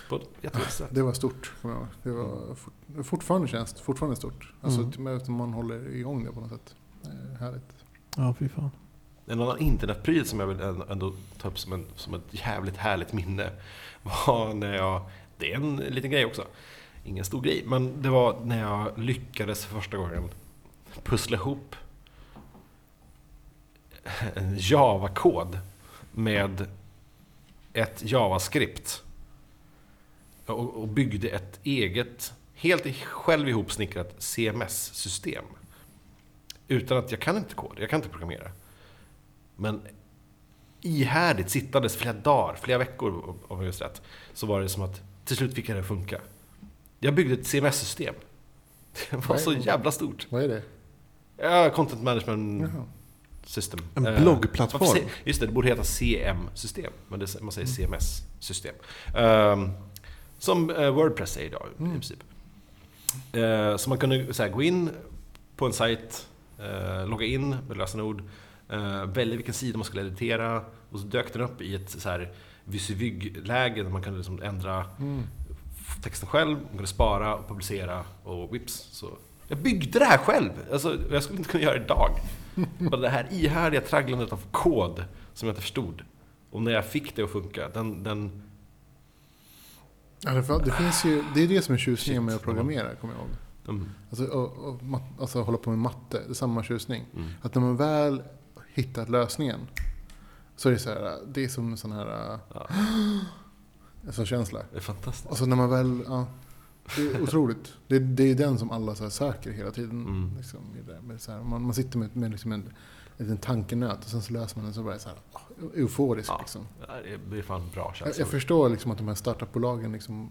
På ett sätt. Det var stort, kommer jag ihåg. Det var fort, fortfarande känns fortfarande stort. Alltså Mm. till och med att man håller igång det på något sätt. Det är härligt. Ja, fy fan. En annan internetpryl som jag vill ändå- ändå ta upp som, en, som ett jävligt härligt minne var när jag, det är en liten grej också, ingen stor grej, men det var när jag lyckades för första gången pussla ihop en Java-kod med ett JavaScript och, och byggde ett eget, helt själv ihopsnickrat CMS-system. Utan att jag kan inte kod, jag kan inte programmera. Men ihärdigt sittandes flera dagar, flera veckor om jag just rätt, så var det som att till slut fick jag det att funka. Jag byggde ett CMS-system. Det var så jävla stort. Vad är det? Ja, content management Jaha. System. En Eh, bloggplattform. säger- Just det, det borde heta CM-system. Men det, man säger CMS-system. Ehm, som eh, Wordpress är idag i Mm. princip. Eh, så man kunde så här, gå in på en sajt, logga in med lösenord, välja vilken sida man skulle editera och så dök den upp i ett så här Visivig-läge där man kunde liksom ändra Mm. texten själv, man kunde spara och publicera och vips så... Jag byggde det här själv! Alltså, jag skulle inte kunna göra det idag. Bara det här ihärdiga tragglandet av kod som jag inte förstod. Och när jag fick det att funka, den... den Ja, det, finns ju, det är det som är tjusningen med att programmera, kommer jag ihåg. mm, Alltså, och, och, alltså hålla på med matte, det är samma tjusning. mm. Att när man väl hittat lösningen så är det så här, det är som en sån här Ja, en sån känsla. det är fantastiskt. Alltså när man väl, ja, det är otroligt. Det, det är den som alla så här söker hela tiden. Mm. Liksom, här, man, man sitter med, med liksom en, en liten tankenöt och sen så läser man den så bara så här, ah, euforisk. Ja. Liksom. Det är- fan bra Jag, känsla. jag förstår liksom att de här startupbolagen liksom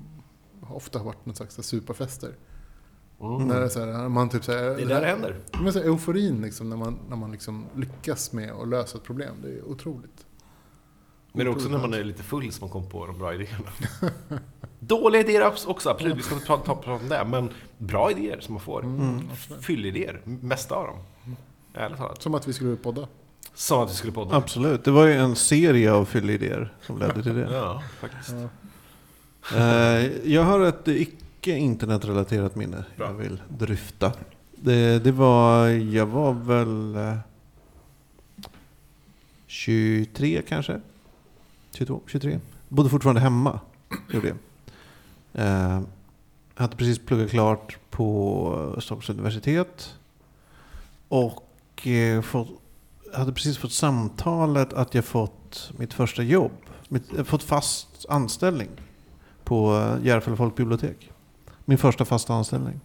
ofta har varit någon slags superfester. Mm. När det är så här, man typ så här, Det är där det händer. Men så här, euforin liksom, när man, när man liksom lyckas med att lösa ett problem, det är otroligt. Men också när man är lite full som man kom på de bra idéerna. Dåliga idéer också, absolut. Vi ska inte prata, prata om det. Men bra idéer som man får. Mm. Fyllidéer, mesta av dem. Ärligt talat. Som att vi skulle podda. Som att vi skulle podda. Absolut, det var ju en serie av fyllidéer som ledde till det. Ja, faktiskt. Eh, jag har ett icke internetrelaterat minne Bra. jag vill dryfta. Det, det var, jag var väl eh, 23 kanske? 22, 23. Bodde fortfarande hemma. Gjorde jag. Eh, hade precis pluggat klart på Stockholms universitet. Och eh, fått, hade precis fått samtalet att jag fått mitt första jobb. Mitt, jag fått fast anställning på eh, Järfälla folkbibliotek. Min första fasta anställning.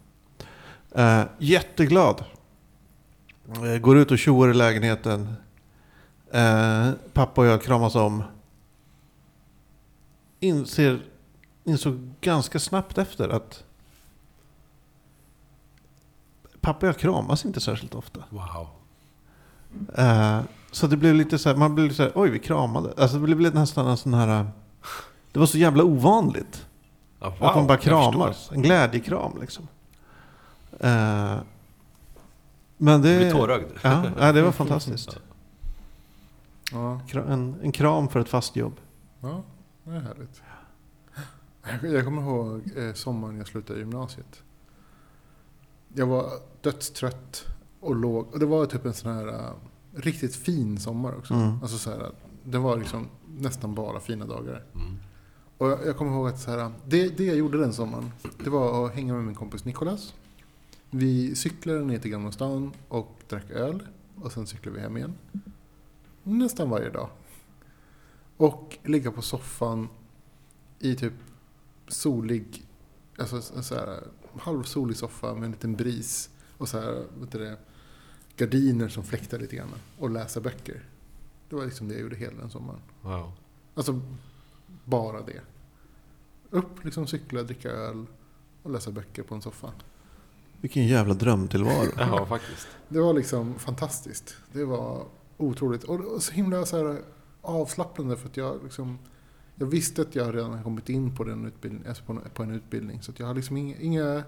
Eh, jätteglad. Eh, går ut och tjoar i lägenheten. Eh, pappa och jag kramas om. Inser, insåg ganska snabbt efter att pappa och jag kramas inte särskilt ofta. Wow. Eh, så det blev lite så här, man blev lite så här, oj vi kramade. Alltså det blev nästan en sån här, eh, det var så jävla ovanligt. Ja, att man bara kramas. En glädjekram liksom. Eh, men det... Jag blir tårögd. Ja, ja, det var fantastiskt. Ja, En, en kram för ett fast jobb. ja, det är härligt. Jag- kommer ihåg eh, sommaren jag slutade gymnasiet. Jag var dödstrött och låg. Och det var typ en sån här eh, riktigt fin sommar också. Mm. Alltså så här, det var liksom nästan bara fina dagar. Mm. Och jag, jag kommer ihåg att så här, det, det jag gjorde den sommaren, det var att hänga med min kompis Nikolas. Vi cyklade ner till Gamla stan och drack öl. Och sen cyklade vi hem igen. Nästan varje dag. Och ligga på soffan i typ solig, alltså så så här, halvsolig soffa med en liten bris. Och så här, vet du det, gardiner som fläktar lite grann. Och läsa böcker. Det var liksom det jag gjorde hela den sommaren. Wow. Alltså, bara det. Upp, liksom cykla, dricka öl och läsa böcker på en soffa. Vilken jävla drömtillvaro. Ja, faktiskt. Det var liksom fantastiskt. Det var otroligt. Och, och så himla så här avslappnande för att jag liksom... Jag visste att jag redan hade kommit in på, den utbildning, alltså på, en- på en utbildning. Så att jag hade liksom inga... inga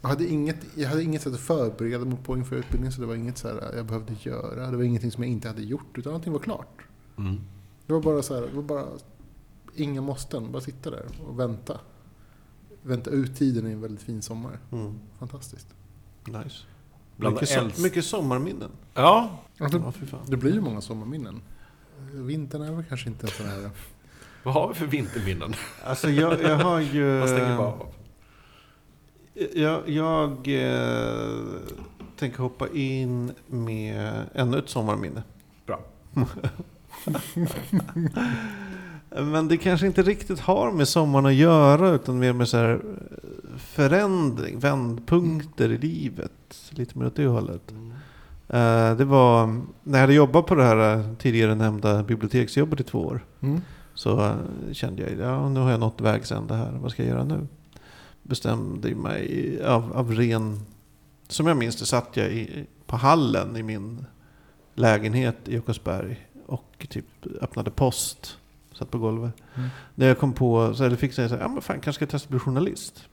jag hade, inget, jag hade inget sätt att förbereda mig på inför utbildningen. Så det var inget så här jag behövde göra. Det var ingenting som jag inte hade gjort. Utan allting var klart. Mm. Det var bara så här, det var bara inga måsten, bara sitta där och vänta. Vänta ut tiden i en väldigt fin sommar. Mm. Fantastiskt. Nice. Bland Mycket, so- mycket sommarminnen. Ja, Alltså, Ja, det blir ju många sommarminnen. Vintern är väl kanske inte en sån här... vad har vi för vinterminnen? Alltså jag, jag har ju... Vad stänger vi av? Jag, jag eh, tänker hoppa in med ännu ett sommarminne. Bra. Men det kanske inte riktigt har med sommaren att göra utan mer med så här eh, förändring, vändpunkter i livet. Lite mer åt det hållet. Mm. Eh, Det var när jag hade jobbat på det här eh, tidigare nämnda biblioteksjobbet i två år. Mm. Så eh, kände jag, ja nu har jag nått vägs ände här. Vad ska jag göra nu? Bestämde mig av, av ren... Som jag minns det satt jag i, på hallen i min lägenhet i Jakobsberg. Och typ öppnade post. Satt på golvet. Mm. När jag kom på, så eller fick säga så här, ja men fan kanske ska jag testa bli journalist.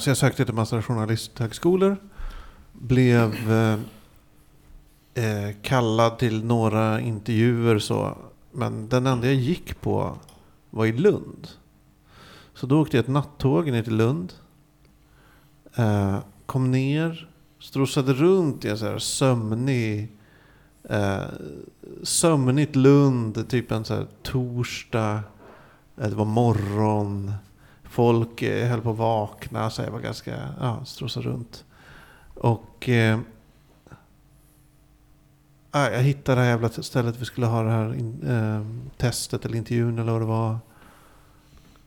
Så jag sökte till massa journalisthögskolor. Blev eh, eh, kallad till några intervjuer så. Men den enda jag gick på var i Lund. Så då åkte jag ett nattåg ner till Lund. Eh, kom ner, strosade runt i en så här sömnig, eh, sömnigt Lund, typ en så här torsdag. Eh, det var morgon. Folk eh, höll på att vakna, så jag var ganska, ja, strosade runt. Och eh, ja, jag hittade det här jävla stället vi skulle ha det här in, eh, testet eller intervjun eller vad det var.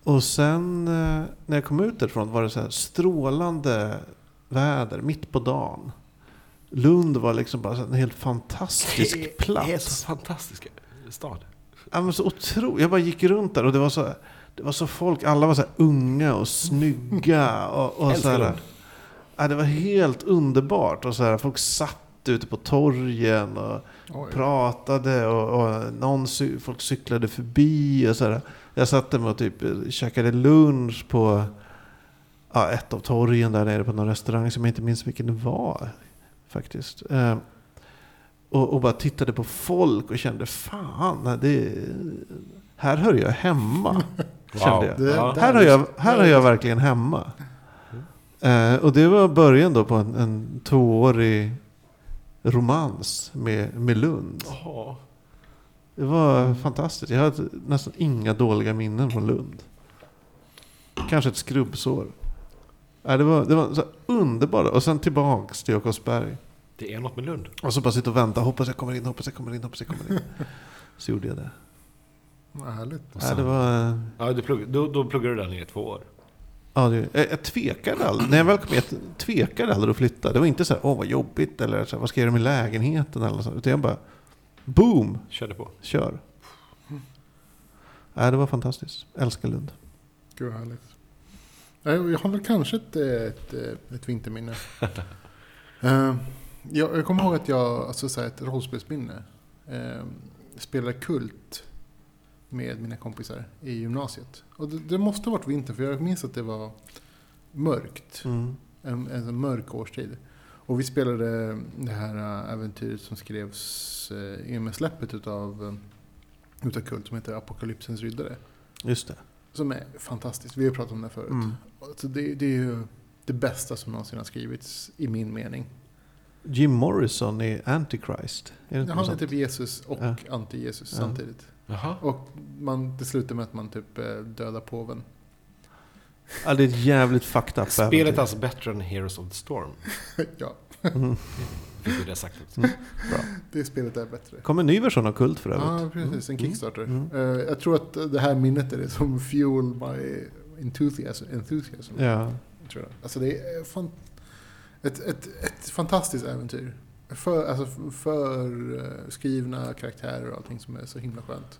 Och sen eh, när jag kom ut därifrån var det så här strålande väder mitt på dagen. Lund var liksom bara en helt fantastisk Det är plats. så fantastisk stad. Ja, men så otro... Jag bara gick runt där och det var så, det var så folk, alla var så här unga och snygga. Och, och så här. Ja, det var helt underbart. Och så här, folk satt ute på torgen och Oj. pratade och, och någon, folk cyklade förbi. Och så här. Jag satt där med och typ käkade lunch på ja, ett av torgen där nere på någon restaurang som jag inte minns vilken det var. Faktiskt. Eh, och, och bara tittade på folk och kände fan, det, här hör jag hemma. Kände jag. Det- Ja. det- Här hör jag, här hör jag verkligen hemma. Eh, och det var början då på en, en tvåårig romans med, med Lund. Ja. Det var fantastiskt. Jag hade nästan inga dåliga minnen från Lund. Kanske ett skrubbsår. Nej, det var, det var så underbart. Och sen tillbaks till Jakobsberg. Det är något med Lund. Och så bara sitta och vänta. Hoppas jag kommer in, hoppas jag kommer in, hoppas jag kommer in. Så gjorde jag det. Vad härligt. Nej, det var... eh, Ja, du plugg, då, då pluggade du nere i två år. Ja, det, jag, jag tvekade aldrig. När jag väl kom hit, tvekade aldrig att flytta. Det var inte så här, åh vad jobbigt, eller så här, vad ska jag göra med lägenheten? Eller så. Utan jag bara, boom, Körde på. kör. Nej, det var fantastiskt. Älskar Lund. Gud vad härligt. Nej, Jag har väl kanske ett, ett, ett vinterminne. Eh, jag, jag kommer ihåg att jag, alltså så här, ett rollspelsminne, eh, spelade kult med mina kompisar i gymnasiet. Och det, det måste ha varit vinter för jag minns att det var mörkt. Mm. En, en mörk årstid. Och vi spelade det här äh, äventyret som skrevs äh, i och med släppet utav, äh, utav Kult som heter Apokalypsens riddare. Just det. Som är fantastiskt. Vi har pratat om det förut. Mm. Alltså det, det är ju det bästa som någonsin har skrivits i min mening. Jim Morrison är Antichrist. Är det Han är typ Jesus och Ja. anti-Jesus samtidigt. Jaha. Och man, det slutar med att man typ äh, dödar påven. Ja, det är ett jävligt fucked up Spelet äventyr. är alltså bättre än Heroes of the Storm. ja, Mm. Fick det sagt också. det spelet är bättre. Kom en ny version av Kult för övrigt. Ja, precis. En Mm. Kickstarter. Mm. Eh, jag tror att det här minnet är det som fuel my enthusiasm. enthusiasm Ja. tror jag. Alltså det är fan, ett, ett, ett fantastiskt äventyr. För, alltså för eh, skrivna karaktärer och allting som är så himla skönt.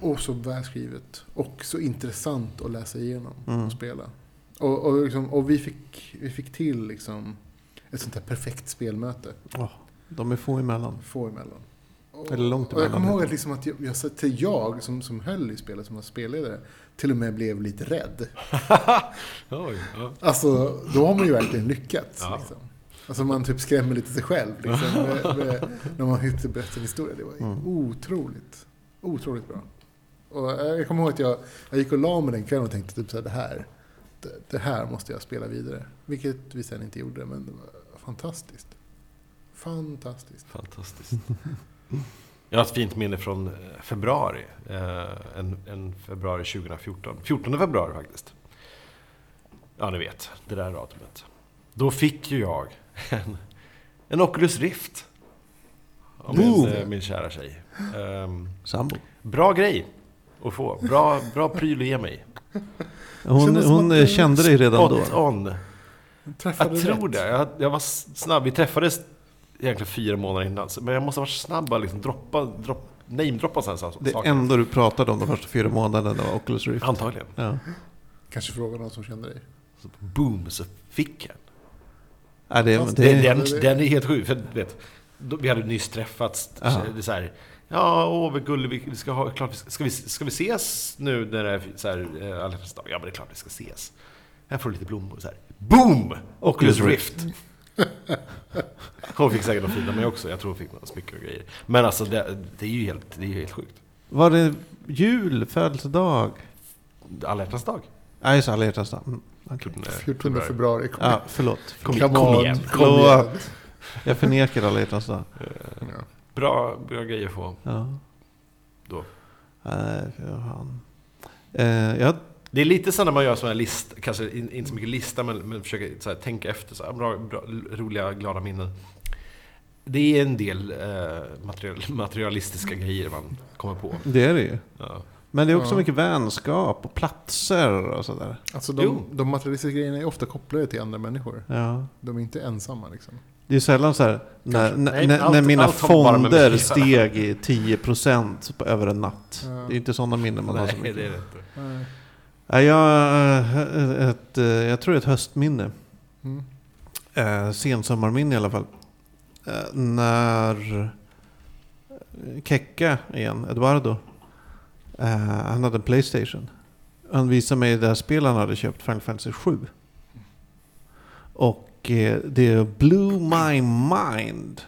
Och så välskrivet. Och så intressant att läsa igenom Mm. och spela. Och, och, liksom, och vi, fick, vi fick till liksom ett sånt här perfekt spelmöte. Åh, de är få emellan. Få emellan. Och, Eller långt och jag emellan, kommer ihåg att, liksom att jag, jag, till jag som, som höll i spelet, som var spelledare, till och med blev lite rädd. Oj, ja. Alltså, då har man ju verkligen lyckats. Ja. Liksom. Alltså man typ skrämmer lite sig själv liksom, med, med, när man hittar berättar en historia. Det var Mm. otroligt, otroligt bra. Och jag kommer ihåg att jag, jag gick och la mig den kvällen och tänkte typ så här, det här, det, det här måste jag spela vidare. Vilket vi sen inte gjorde, men det var fantastiskt. Fantastiskt. Fantastiskt. Jag har ett fint minne från eh, februari. Eh, En, en februari 2014. 14 februari faktiskt. Ja, ni vet. Det där datumet. Då fick ju jag en, en Oculus Rift. Av min, eh, min kära tjej. Ehm, Sambo. bra grej att få. Bra, bra pryl att ge mig. Hon, hon kände dig redan då. On. Träffade Jag tror rätt. det. Jag, jag var snabb. Vi träffades egentligen fyra månader innan. så- Men jag måste ha varit snabb att liksom droppa, drop, namedroppa sådana saker. Det enda du pratade om de första fyra månaderna var Oculus Rift. Antagligen. Ja. Kanske fråga någon som känner dig. Så boom, så fick jag. Ja, det, Fast det, Den, det- den, den är helt sjuk. För, vet, då, vi hade nyss träffats. Aha. Det är så här, ja, åh vad gullig vi, vi ska ha. Klart, ska, vi, ska vi ses nu när det är så här, eh, alla? Ja, men det är klart vi ska ses. Här får du lite blommor. Så här. Boom! Oculus Rift. Hon fick säkert några fina mig också. Jag tror hon fick några smycken och grejer. Men alltså det, det är ju helt, det är ju helt sjukt. Var det jul, födelsedag? Alla hjärtans dag. Nej, just alla hjärtans dag. Mm, okej. 14 februari. Kom, Ja, förlåt. Kom, kom igen. Kom igen. Förlåt. Jag förnekar alla hjärtans dag. Eh, Ja. Bra, bra grejer få. Ja. Då. Nej, för fan. Eh, jag, Det är lite så när man gör sådana här list, kanske in- inte så mycket lista, men, men försöker så här, tänka efter. Så här, bra, bra, roliga, glada minnen. Det är en del eh, material, materialistiska grejer man kommer på. det är det ju. Ja. Men det är också Ja. mycket vänskap och platser och sådär. Alltså Jo. de, de materialistiska grejerna är ofta kopplade till andra människor. Ja. De är inte ensamma liksom. Det är sällan så här, när, Nej, när, allt- när mina fonder steg i 10% på över en natt. Ja. Det är inte sådana minnen man har så Nej, mycket. det är det inte. Nej. Nej, jag, eh, ett, eh, jag tror det är ett höstminne. Mm. Eh, sensommarminne i alla fall. Eh, när eh, Kekka igen, Eduardo. Uh, han hade en Playstation. Han visade mig det där spel han hade köpt, Final Fantasy 7. Och uh, det blew my mind.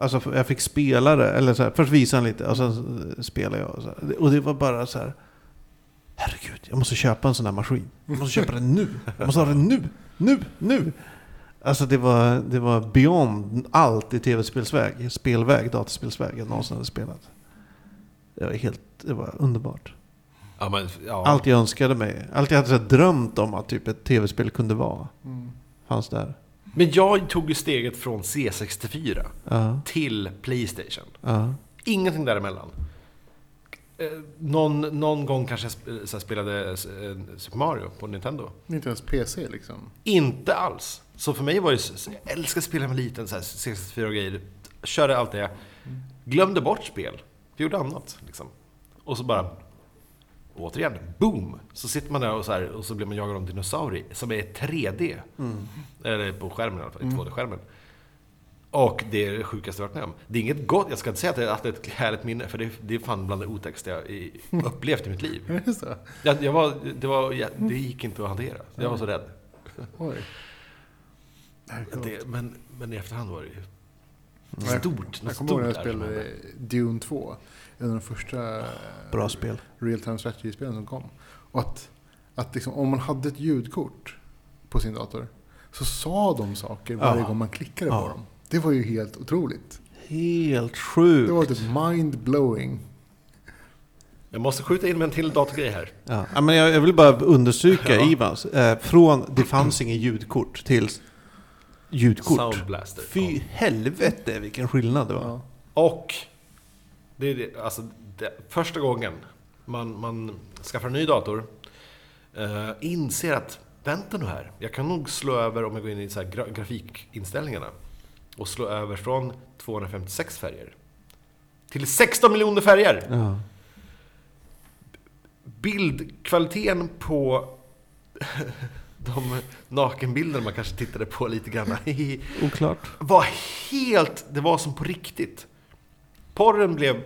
Alltså jag fick spela det, eller så här, först visade han lite och sen spelade jag. Och, så här. och det var bara så här. Herregud, jag måste köpa en sån här maskin. Jag måste köpa den nu. Jag måste ha den nu. Nu, nu. Alltså det var, det var beyond allt i tv-spelsväg, spelväg, dataspelsväg jag någonsin hade spelat. Det var helt, det var underbart. Ja, men, ja. Allt jag önskade mig, allt jag hade så drömt om att typ ett tv-spel kunde vara, Mm. fanns där. men jag tog ju steget från C64 Ja, till Playstation. ja. Ingenting däremellan. Eh, någon, någon gång kanske jag spelade eh, Super Mario på Nintendo. Inte ens PC liksom. Inte alls. Så för mig var det... så- Jag älskar att spela med liten, så här, 64 och grejer. Körde allt det. Glömde bort spel. Vi gjorde annat. Liksom. Och så bara... Återigen, boom! Så sitter man där och så, här, och så blir man jagad av en dinosaurie som är 3D. Eller på skärmen i alla fall, i 2D-skärmen. Och det är det sjukaste jag varit med om. Det är inget gott, jag ska inte säga att det, är ett härligt minne, för det, det är fan bland det otäckaste jag upplevt i mitt liv. Är? Jag, jag var, det, var, jag, det gick inte att hantera. Jag var så rädd. Oj. Det är men, men i efterhand var det ju stort. Jag Något kommer ihåg när stort jag spelade. Dune 2. En av de första eh, Bra spel. real time strategy-spelen som kom. Och att, att liksom, om man hade ett ljudkort på sin dator så sa de saker varje Ja. gång man klickade Ja. på dem. Det var ju helt otroligt. Helt sjukt. Det var typ mind-blowing. Jag måste skjuta in med en till datorgrej här. Ja, men jag, jag vill bara understryka Ja. Ivans. Eh, från det fanns inget ljudkort till ljudkort. Sound Blaster. Fy helvete vilken skillnad det var. Ja. Och det är det, alltså, det, första gången man, man skaffar en ny dator eh, inser att vänta nu här, jag kan nog slå över om jag går in i så här gra, grafikinställningarna och slå över från 256 färger till 16 miljoner färger. Ja. Bildkvaliteten på de nakenbilder man kanske tittade på lite grann Oklart. var helt, det var som på riktigt. Porren blev...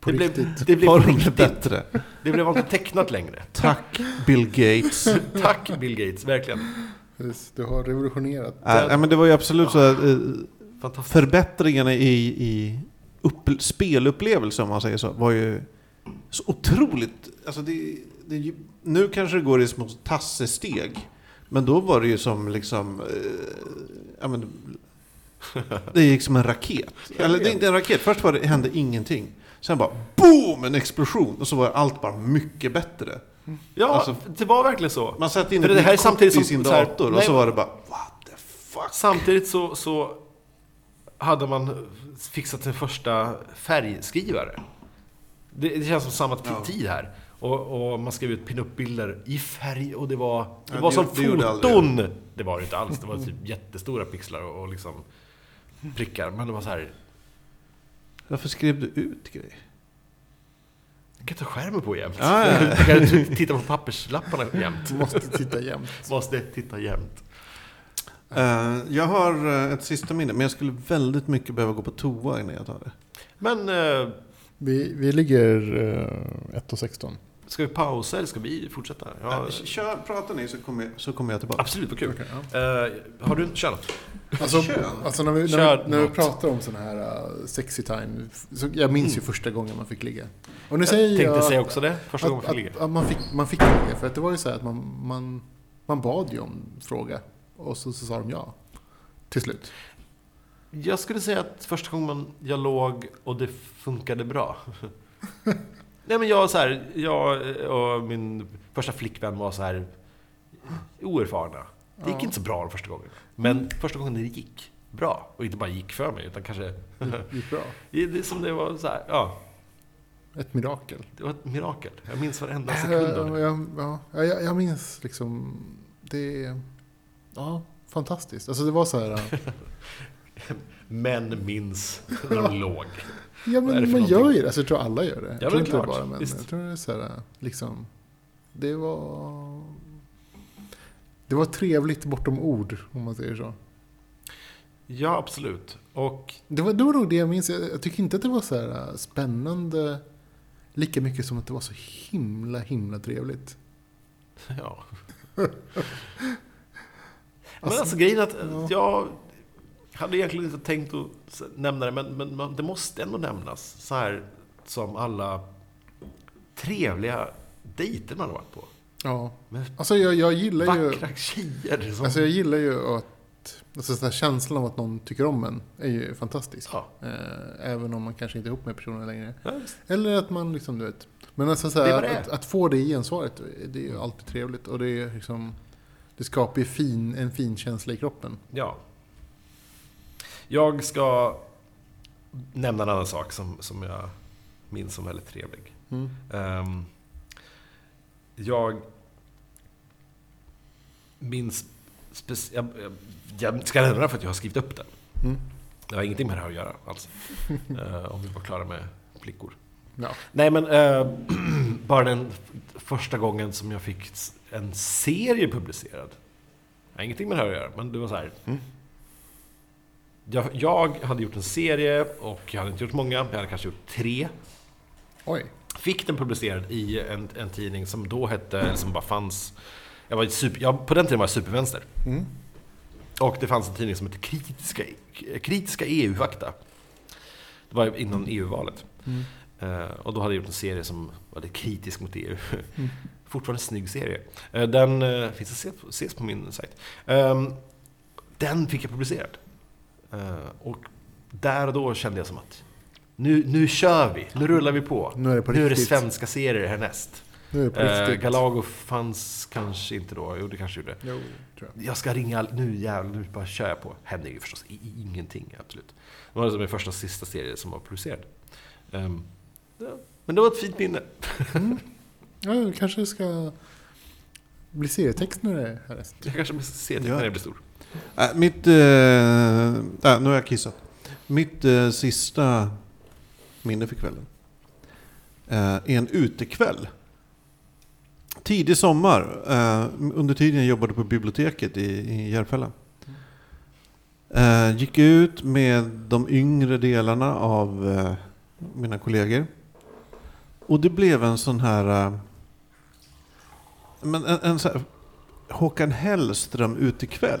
På det, riktigt. blev det blev är riktigt. bättre. Det blev inte tecknat längre. Tack Bill Gates. Tack Bill Gates, verkligen. Du har revolutionerat. Nej, men det var ju absolut så att, eh, förbättringarna i, i upp, spelupplevelser om man säger så, var ju så otroligt... Alltså det, det, nu kanske det går i små tassesteg. Men då var det ju som liksom... Eh, ja, men, det gick som en raket. Eller det är inte en raket. Först var det, hände ingenting. Sen bara BOOM! En explosion. Och så var allt bara mycket bättre. Ja, Alltså- det var verkligen så. Man satte in För ett det här är samtidigt kort i som- sin här- dator och nej. så var det bara What the fuck? Samtidigt så, så hade man fixat sin första färgskrivare. Det, det känns som samma Ja. tid här. Och, och man skrev ut pin-up-bilder i färg och det var, det Ja, var det- som det gjorde foton! Det var det inte alls. Det var typ jättestora pixlar och, och liksom prickar. Men det var så här. Varför skrev du ut grejer? Jag kan ta skärmen på jämt. Ja, ja, ja. Jag kan titta på papperslapparna jämt. Måste titta jämt. Måste titta jämt. Eh, jag har eh, ett sista minne, men jag skulle väldigt mycket behöva gå på toa innan jag tar det. Men eh, Vi, vi ligger eh, 1 och 16. Ska vi pausa eller ska vi fortsätta? Ja, Kör, prata ni så kommer, så kommer jag tillbaka. absolut, vad kul. Okej, ja. Eh, har du kör något? Alltså, alltså när, vi, när, Kör vi, när vi pratar om sån här uh, sexy time. Så jag minns ju Mm. första gången man fick ligga. Och nu Jag säger tänkte jag säga också det, första gången att, man fick ligga. att man, fick, man fick ligga. För att det var ju så här att man, man, man bad ju om fråga. Och så, så sa de ja. Till slut. Jag skulle säga att första gången jag låg och det funkade bra. Nej men jag så här, jag och min första flickvän var så här oerfarna. Det gick inte så bra den första gången. Men första gången det gick bra. Och inte bara gick för mig, utan kanske... Gick bra. det är som det var så här, ja. Ett mirakel. Det var ett mirakel. Jag minns varenda sekund av Ja, det. jag, ja, jag, jag minns liksom... Det är... Ja, fantastiskt. Alltså det var så här... Men minns när de låg. Ja, men man gör någonting? ju det. Alltså, jag tror alla gör det. Ja, jag tror inte klart. bara, Visst. jag tror det är så här, liksom... Det var... Det var trevligt bortom ord, om man säger så. Ja, absolut. Och Det var, det var nog det jag minns. Jag, jag tycker inte att det var så här äh, spännande lika mycket som att det var så himla, himla trevligt. Ja. men alltså grejen är att ja. jag hade egentligen inte tänkt att nämna det, men, men det måste ändå nämnas. Så här som alla trevliga dejter man har varit på. Ja. Alltså jag, jag gillar ju... vackra tjejer som... Alltså jag gillar ju att... Alltså den känslan av att någon tycker om en är ju fantastisk. ja. Eh, även om man kanske inte är ihop med personen längre. Ja. Eller att man liksom, du vet. Men alltså så här, att, att få det gensvaret, det är ju alltid trevligt. Och det är liksom... Det skapar ju fin, en fin känsla i kroppen. ja. Jag ska nämna en annan sak som, som jag minns som väldigt trevlig. Mm. Ehm, jag minns... Speci- jag, jag, jag ska nämna för att jag har skrivit upp den. Mm. Det har ingenting med det här att göra alls. Eh, om vi var klara med flickor. Ja. Nej men, eh, bara den första gången som jag fick en serie publicerad. Det har ingenting med det här att göra, men det var så här. Mm. Jag, jag hade gjort en serie och jag hade inte gjort många, jag hade kanske gjort tre. Oj. Fick den publicerad i en, en tidning som då hette, eller som bara fanns... Jag var super, jag, på den tiden var jag supervänster. Mm. Och det fanns en tidning som hette Kritiska, kritiska EU-fakta. Det var innan EU-valet. Mm. Eh, och då hade jag gjort en serie som var lite kritisk mot EU. Mm. Fortfarande en snygg serie. Eh, den eh, finns att se, ses på min sajt. Ehm, den fick jag publicerad. Eh, och där och då kände jag som att nu, nu kör vi, nu rullar vi på. Nu är det på nu är det svenska serier härnäst. Nu är det på Eh. Galago fanns kanske inte då, jo det kanske gjorde. Jo, jag. Jag ska ringa, nu jävlar, nu bara kör jag på. Hände ju förstås ingenting, absolut. Det var alltså min första och sista serie som var producerad. Ehm, ja, men det var ett fint minne. Ja, du kanske ska bli serietext när det är härnäst. Jag kanske blir se det Ja. när jag blir stor. Äh, mitt... Äh, äh, nu har jag kissat. Mitt äh, sista minne för kvällen eh, är en utekväll. Tidig sommar, under tiden jag jobbade på biblioteket i, i Järfälla. Gick ut med de yngre delarna av mina kollegor. Och det blev en sån här... Men en, en sån här Håkan Hellström utekväll.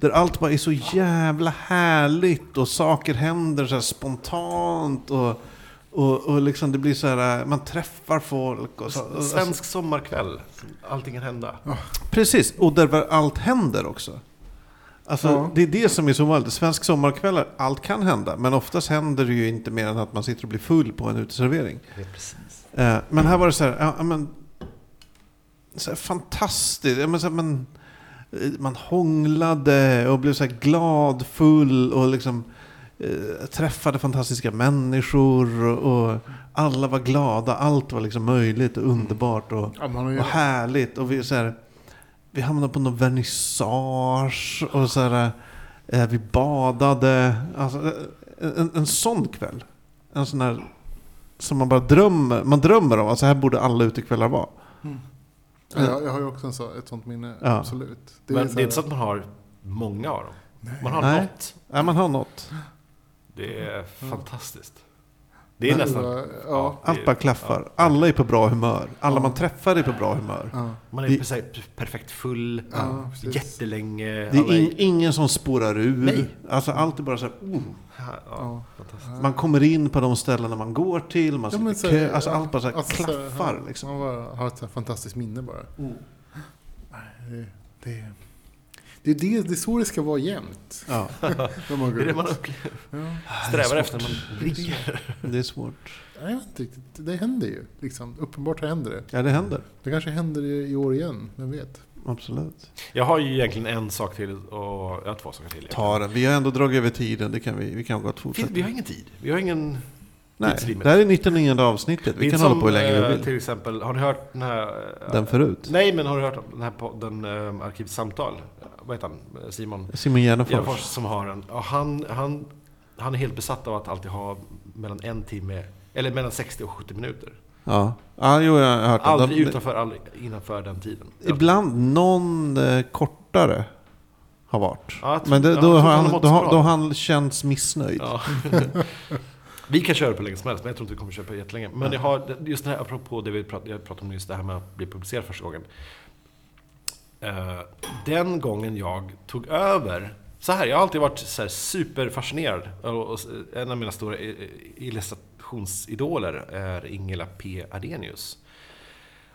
Där allt bara är så jävla härligt och saker händer så här spontant. Och, och, och liksom det blir så här, man träffar folk. Och så, och, Svensk sommarkväll. Allting kan hända. Precis, och där allt händer också. Alltså, Ja. Det är det som är så vanligt. Svensk sommarkvällar, allt kan hända. Men oftast händer det ju inte mer än att man sitter och blir full på en uteservering. Eh, men här var det så här, ja, men, så här fantastiskt. Ja, men, så här, eh, man hånglade och blev så här glad, full och liksom eh, träffade fantastiska människor. Och, och alla var glada, allt var liksom möjligt och underbart och, Ja, och härligt. Och vi, så här, vi hamnade på någon vernissage och så här, eh, vi badade. Alltså, eh, en, en sån kväll. En sån här som man bara drömmer, man drömmer om. Alltså här borde alla utekvällar vara. Ja, jag, jag har ju också en så, ett sånt minne, Ja. absolut. Men är det är inte så att man har många av dem. Man har Nej. något. Ja, man har något. Det är fantastiskt. Det är Men nästan... Ja. är- Allt bara klaffar. ja. Alla är på bra humör. Alla Ja. man träffar är på bra humör. ja. Man är Det- perfekt full, Ja, jättelänge. Det är in, ingen som spårar ur. Nej. Alltså allt är bara så här, oh. Ja, Ja. Man kommer in på de ställena man går till. Man Ja, sitter så- kö. Alltså allt bara så här alltså, så här, klaffar liksom. Man bara har ett fantastiskt minne bara. Mm. Nej, Det, det, det, är det, det är så det ska vara jämt. Ja, man Det är det man ja. Strävar efter när man dricker. det är svårt. Nej, Jag vet inte riktigt. Det händer ju. Liksom. Uppenbart händer det. Ja, det händer. Det kanske händer i år igen. Vem vet? Absolut. Jag har ju egentligen en sak till och jag har två saker till. Ta den. Vi har ändå dragit över tiden. Det kan vi, vi kan gott fortsätta. Vi har ingen tid. Vi har ingen Nej, tidslimit. det här är 99 avsnittet. Vi Det kan som, hålla på hur länge eh, vi vill. Till exempel, har ni hört den här... eh, Den förut. Nej, men har du hört den här podden eh, Arkivsamtal? Vad heter han? Simon Simon Gärdenfors. Som har en. Ja, han, han, han är helt besatt av att alltid ha mellan en timme, eller mellan 60 och 70 minuter. Ja. ja, jo jag har hört den. Aldrig utanför, aldrig innanför den tiden. Ibland någon eh, kortare har varit. Ja, tror- Men det, då, har han då, har, då han känts missnöjd. Ja. vi kan köra på länge som helst, men jag tror inte vi kommer köra på jättelänge. Men jag har, just det här, apropå det vi pratade, jag pratade om just det här med att bli publicerad första gången. Eh, den gången jag tog över, så här, jag har alltid varit så här superfascinerad. Och, och, en av mina stora i- i- illustrationsidoler är Ingela P. Adenius.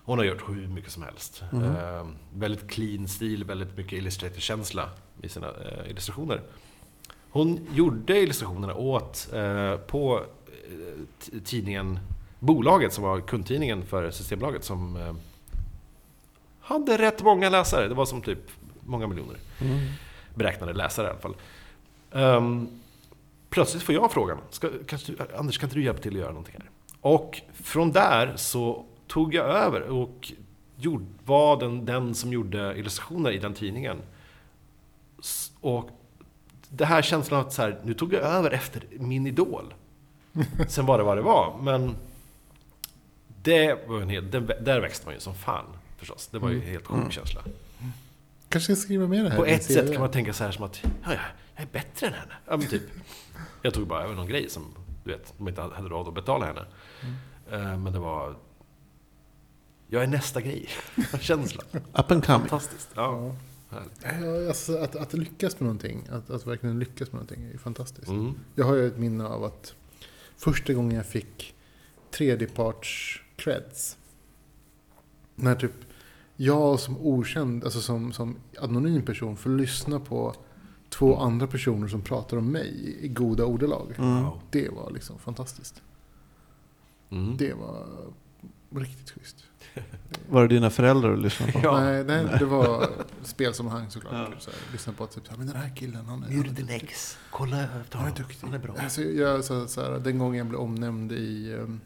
Hon har gjort hur mycket som helst. Eh, väldigt clean stil, väldigt mycket Illustrator-känsla i sina eh, illustrationer. Hon gjorde illustrationerna åt eh, på eh, tidningen Bolaget som var kundtidningen för Systembolaget som eh, hade rätt många läsare. Det var som typ många miljoner Mm. beräknade läsare i alla fall. Um, plötsligt får jag frågan, ska, kanske du, Anders kan inte du hjälpa till att göra någonting här? Och från där så tog jag över och gjorde, var den, den som gjorde illustrationer i den tidningen. Och det här känslan av att så här, nu tog jag över efter min idol. Sen var det vad det var, men det var en hel, det, där växte man ju som fan förstås. Det var ju en helt sjuk Mm. känsla. Kanske ska skriva med det här. På ett sätt kan man tänka så här som att ja, ja, jag är bättre än henne. Ja, men typ. Jag tog bara över någon grej som du vet, de inte hade råd att betala henne. Eh, Men det var... Jag är nästa grej. Känslan. Up and coming. Fantastiskt. Ja. Ja, alltså, att, att lyckas med någonting, att, att verkligen lyckas med någonting är ju fantastiskt. Mm. Jag har ju ett minne av att första gången jag fick tredjeparts creds. När typ jag som okänd, alltså som, som anonym person får lyssna på två andra personer som pratar om mig i goda ordalag. Mm. Det var liksom fantastiskt. Mm. Det var riktigt schysst. Var det dina föräldrar du lyssnade på? Ja. Nej, nej, det var spelsammanhang såklart. Ja. Så här, lyssna på att typ, men den här killen, han är, ex. Kolla efter Han är duktig. Han är bra. Alltså, jag, så, så här, den gången jag blev omnämnd i um,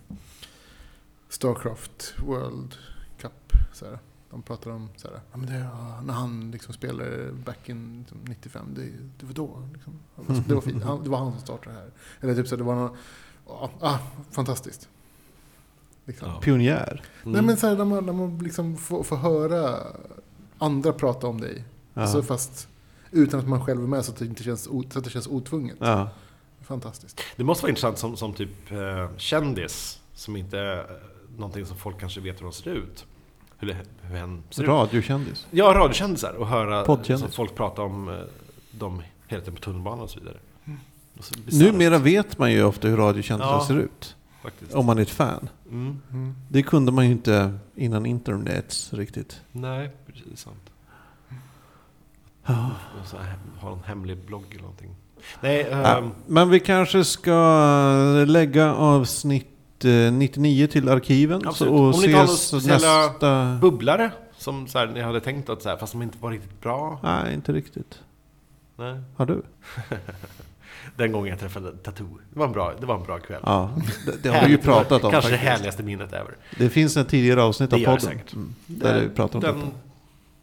Starcraft World Cup. Så här, de pratar om så här, ja, men det, när han liksom spelade back in liksom, 95. Det, det var då. Liksom. Alltså, det, var fint. Han, det var han som startade det här. Eller typ så här, det var någon, ah, ah, fantastiskt. Liksom. Ja. Pionjär. Mm. Nej men så här, när man, när man liksom får, får höra andra prata om dig. Ja. Alltså, fast utan att man själv är med så att det, inte känns, så att det känns otvunget. Ja. Fantastiskt. Det måste vara intressant som, som typ eh, kändis, som inte är någonting som folk kanske vet hur de ser ut. Hur hen ser ut. Radiokändis. Ja, radiokändisar och höra så folk prata om eh, dem hela tiden på tunnelbanan och så vidare. Mm. Och så bisarrt, Numera vet man ju ofta hur radiokändisar Ja. ser ut. Faktiskt. Om man är ett fan. Mm. Mm. Det kunde man ju inte innan internet riktigt. Nej, precis sant. Ja. Så ha en hemlig blogg eller någonting. Nej, Ja, ehm, men vi kanske ska lägga avsnitt 99 till arkiven så, och Om ni inte har några nästa... bubblare som så här, ni hade tänkt att så här, fast de inte var riktigt bra. Nej, inte riktigt. Nej. Har du? Den gången jag träffade Tattoo. Det var en bra, det var en bra kväll. Ja, det, det har vi ju pratat om Kanske det härligaste minnet ever. Det finns en tidigare avsnitt Det av podden. säkert. Mm, där vi pratar om den, detta.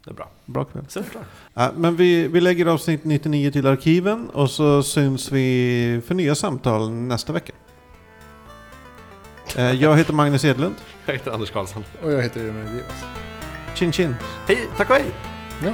Det är bra. Bra kväll. Ja, men vi, vi lägger avsnitt 99 till arkiven och så syns vi för nya samtal nästa vecka. Eh, Jag heter Magnus Edlund. Jag heter Anders Karlsson. Och jag heter Emil Rivas. Chin chin! Hej, tack och hej! Ja.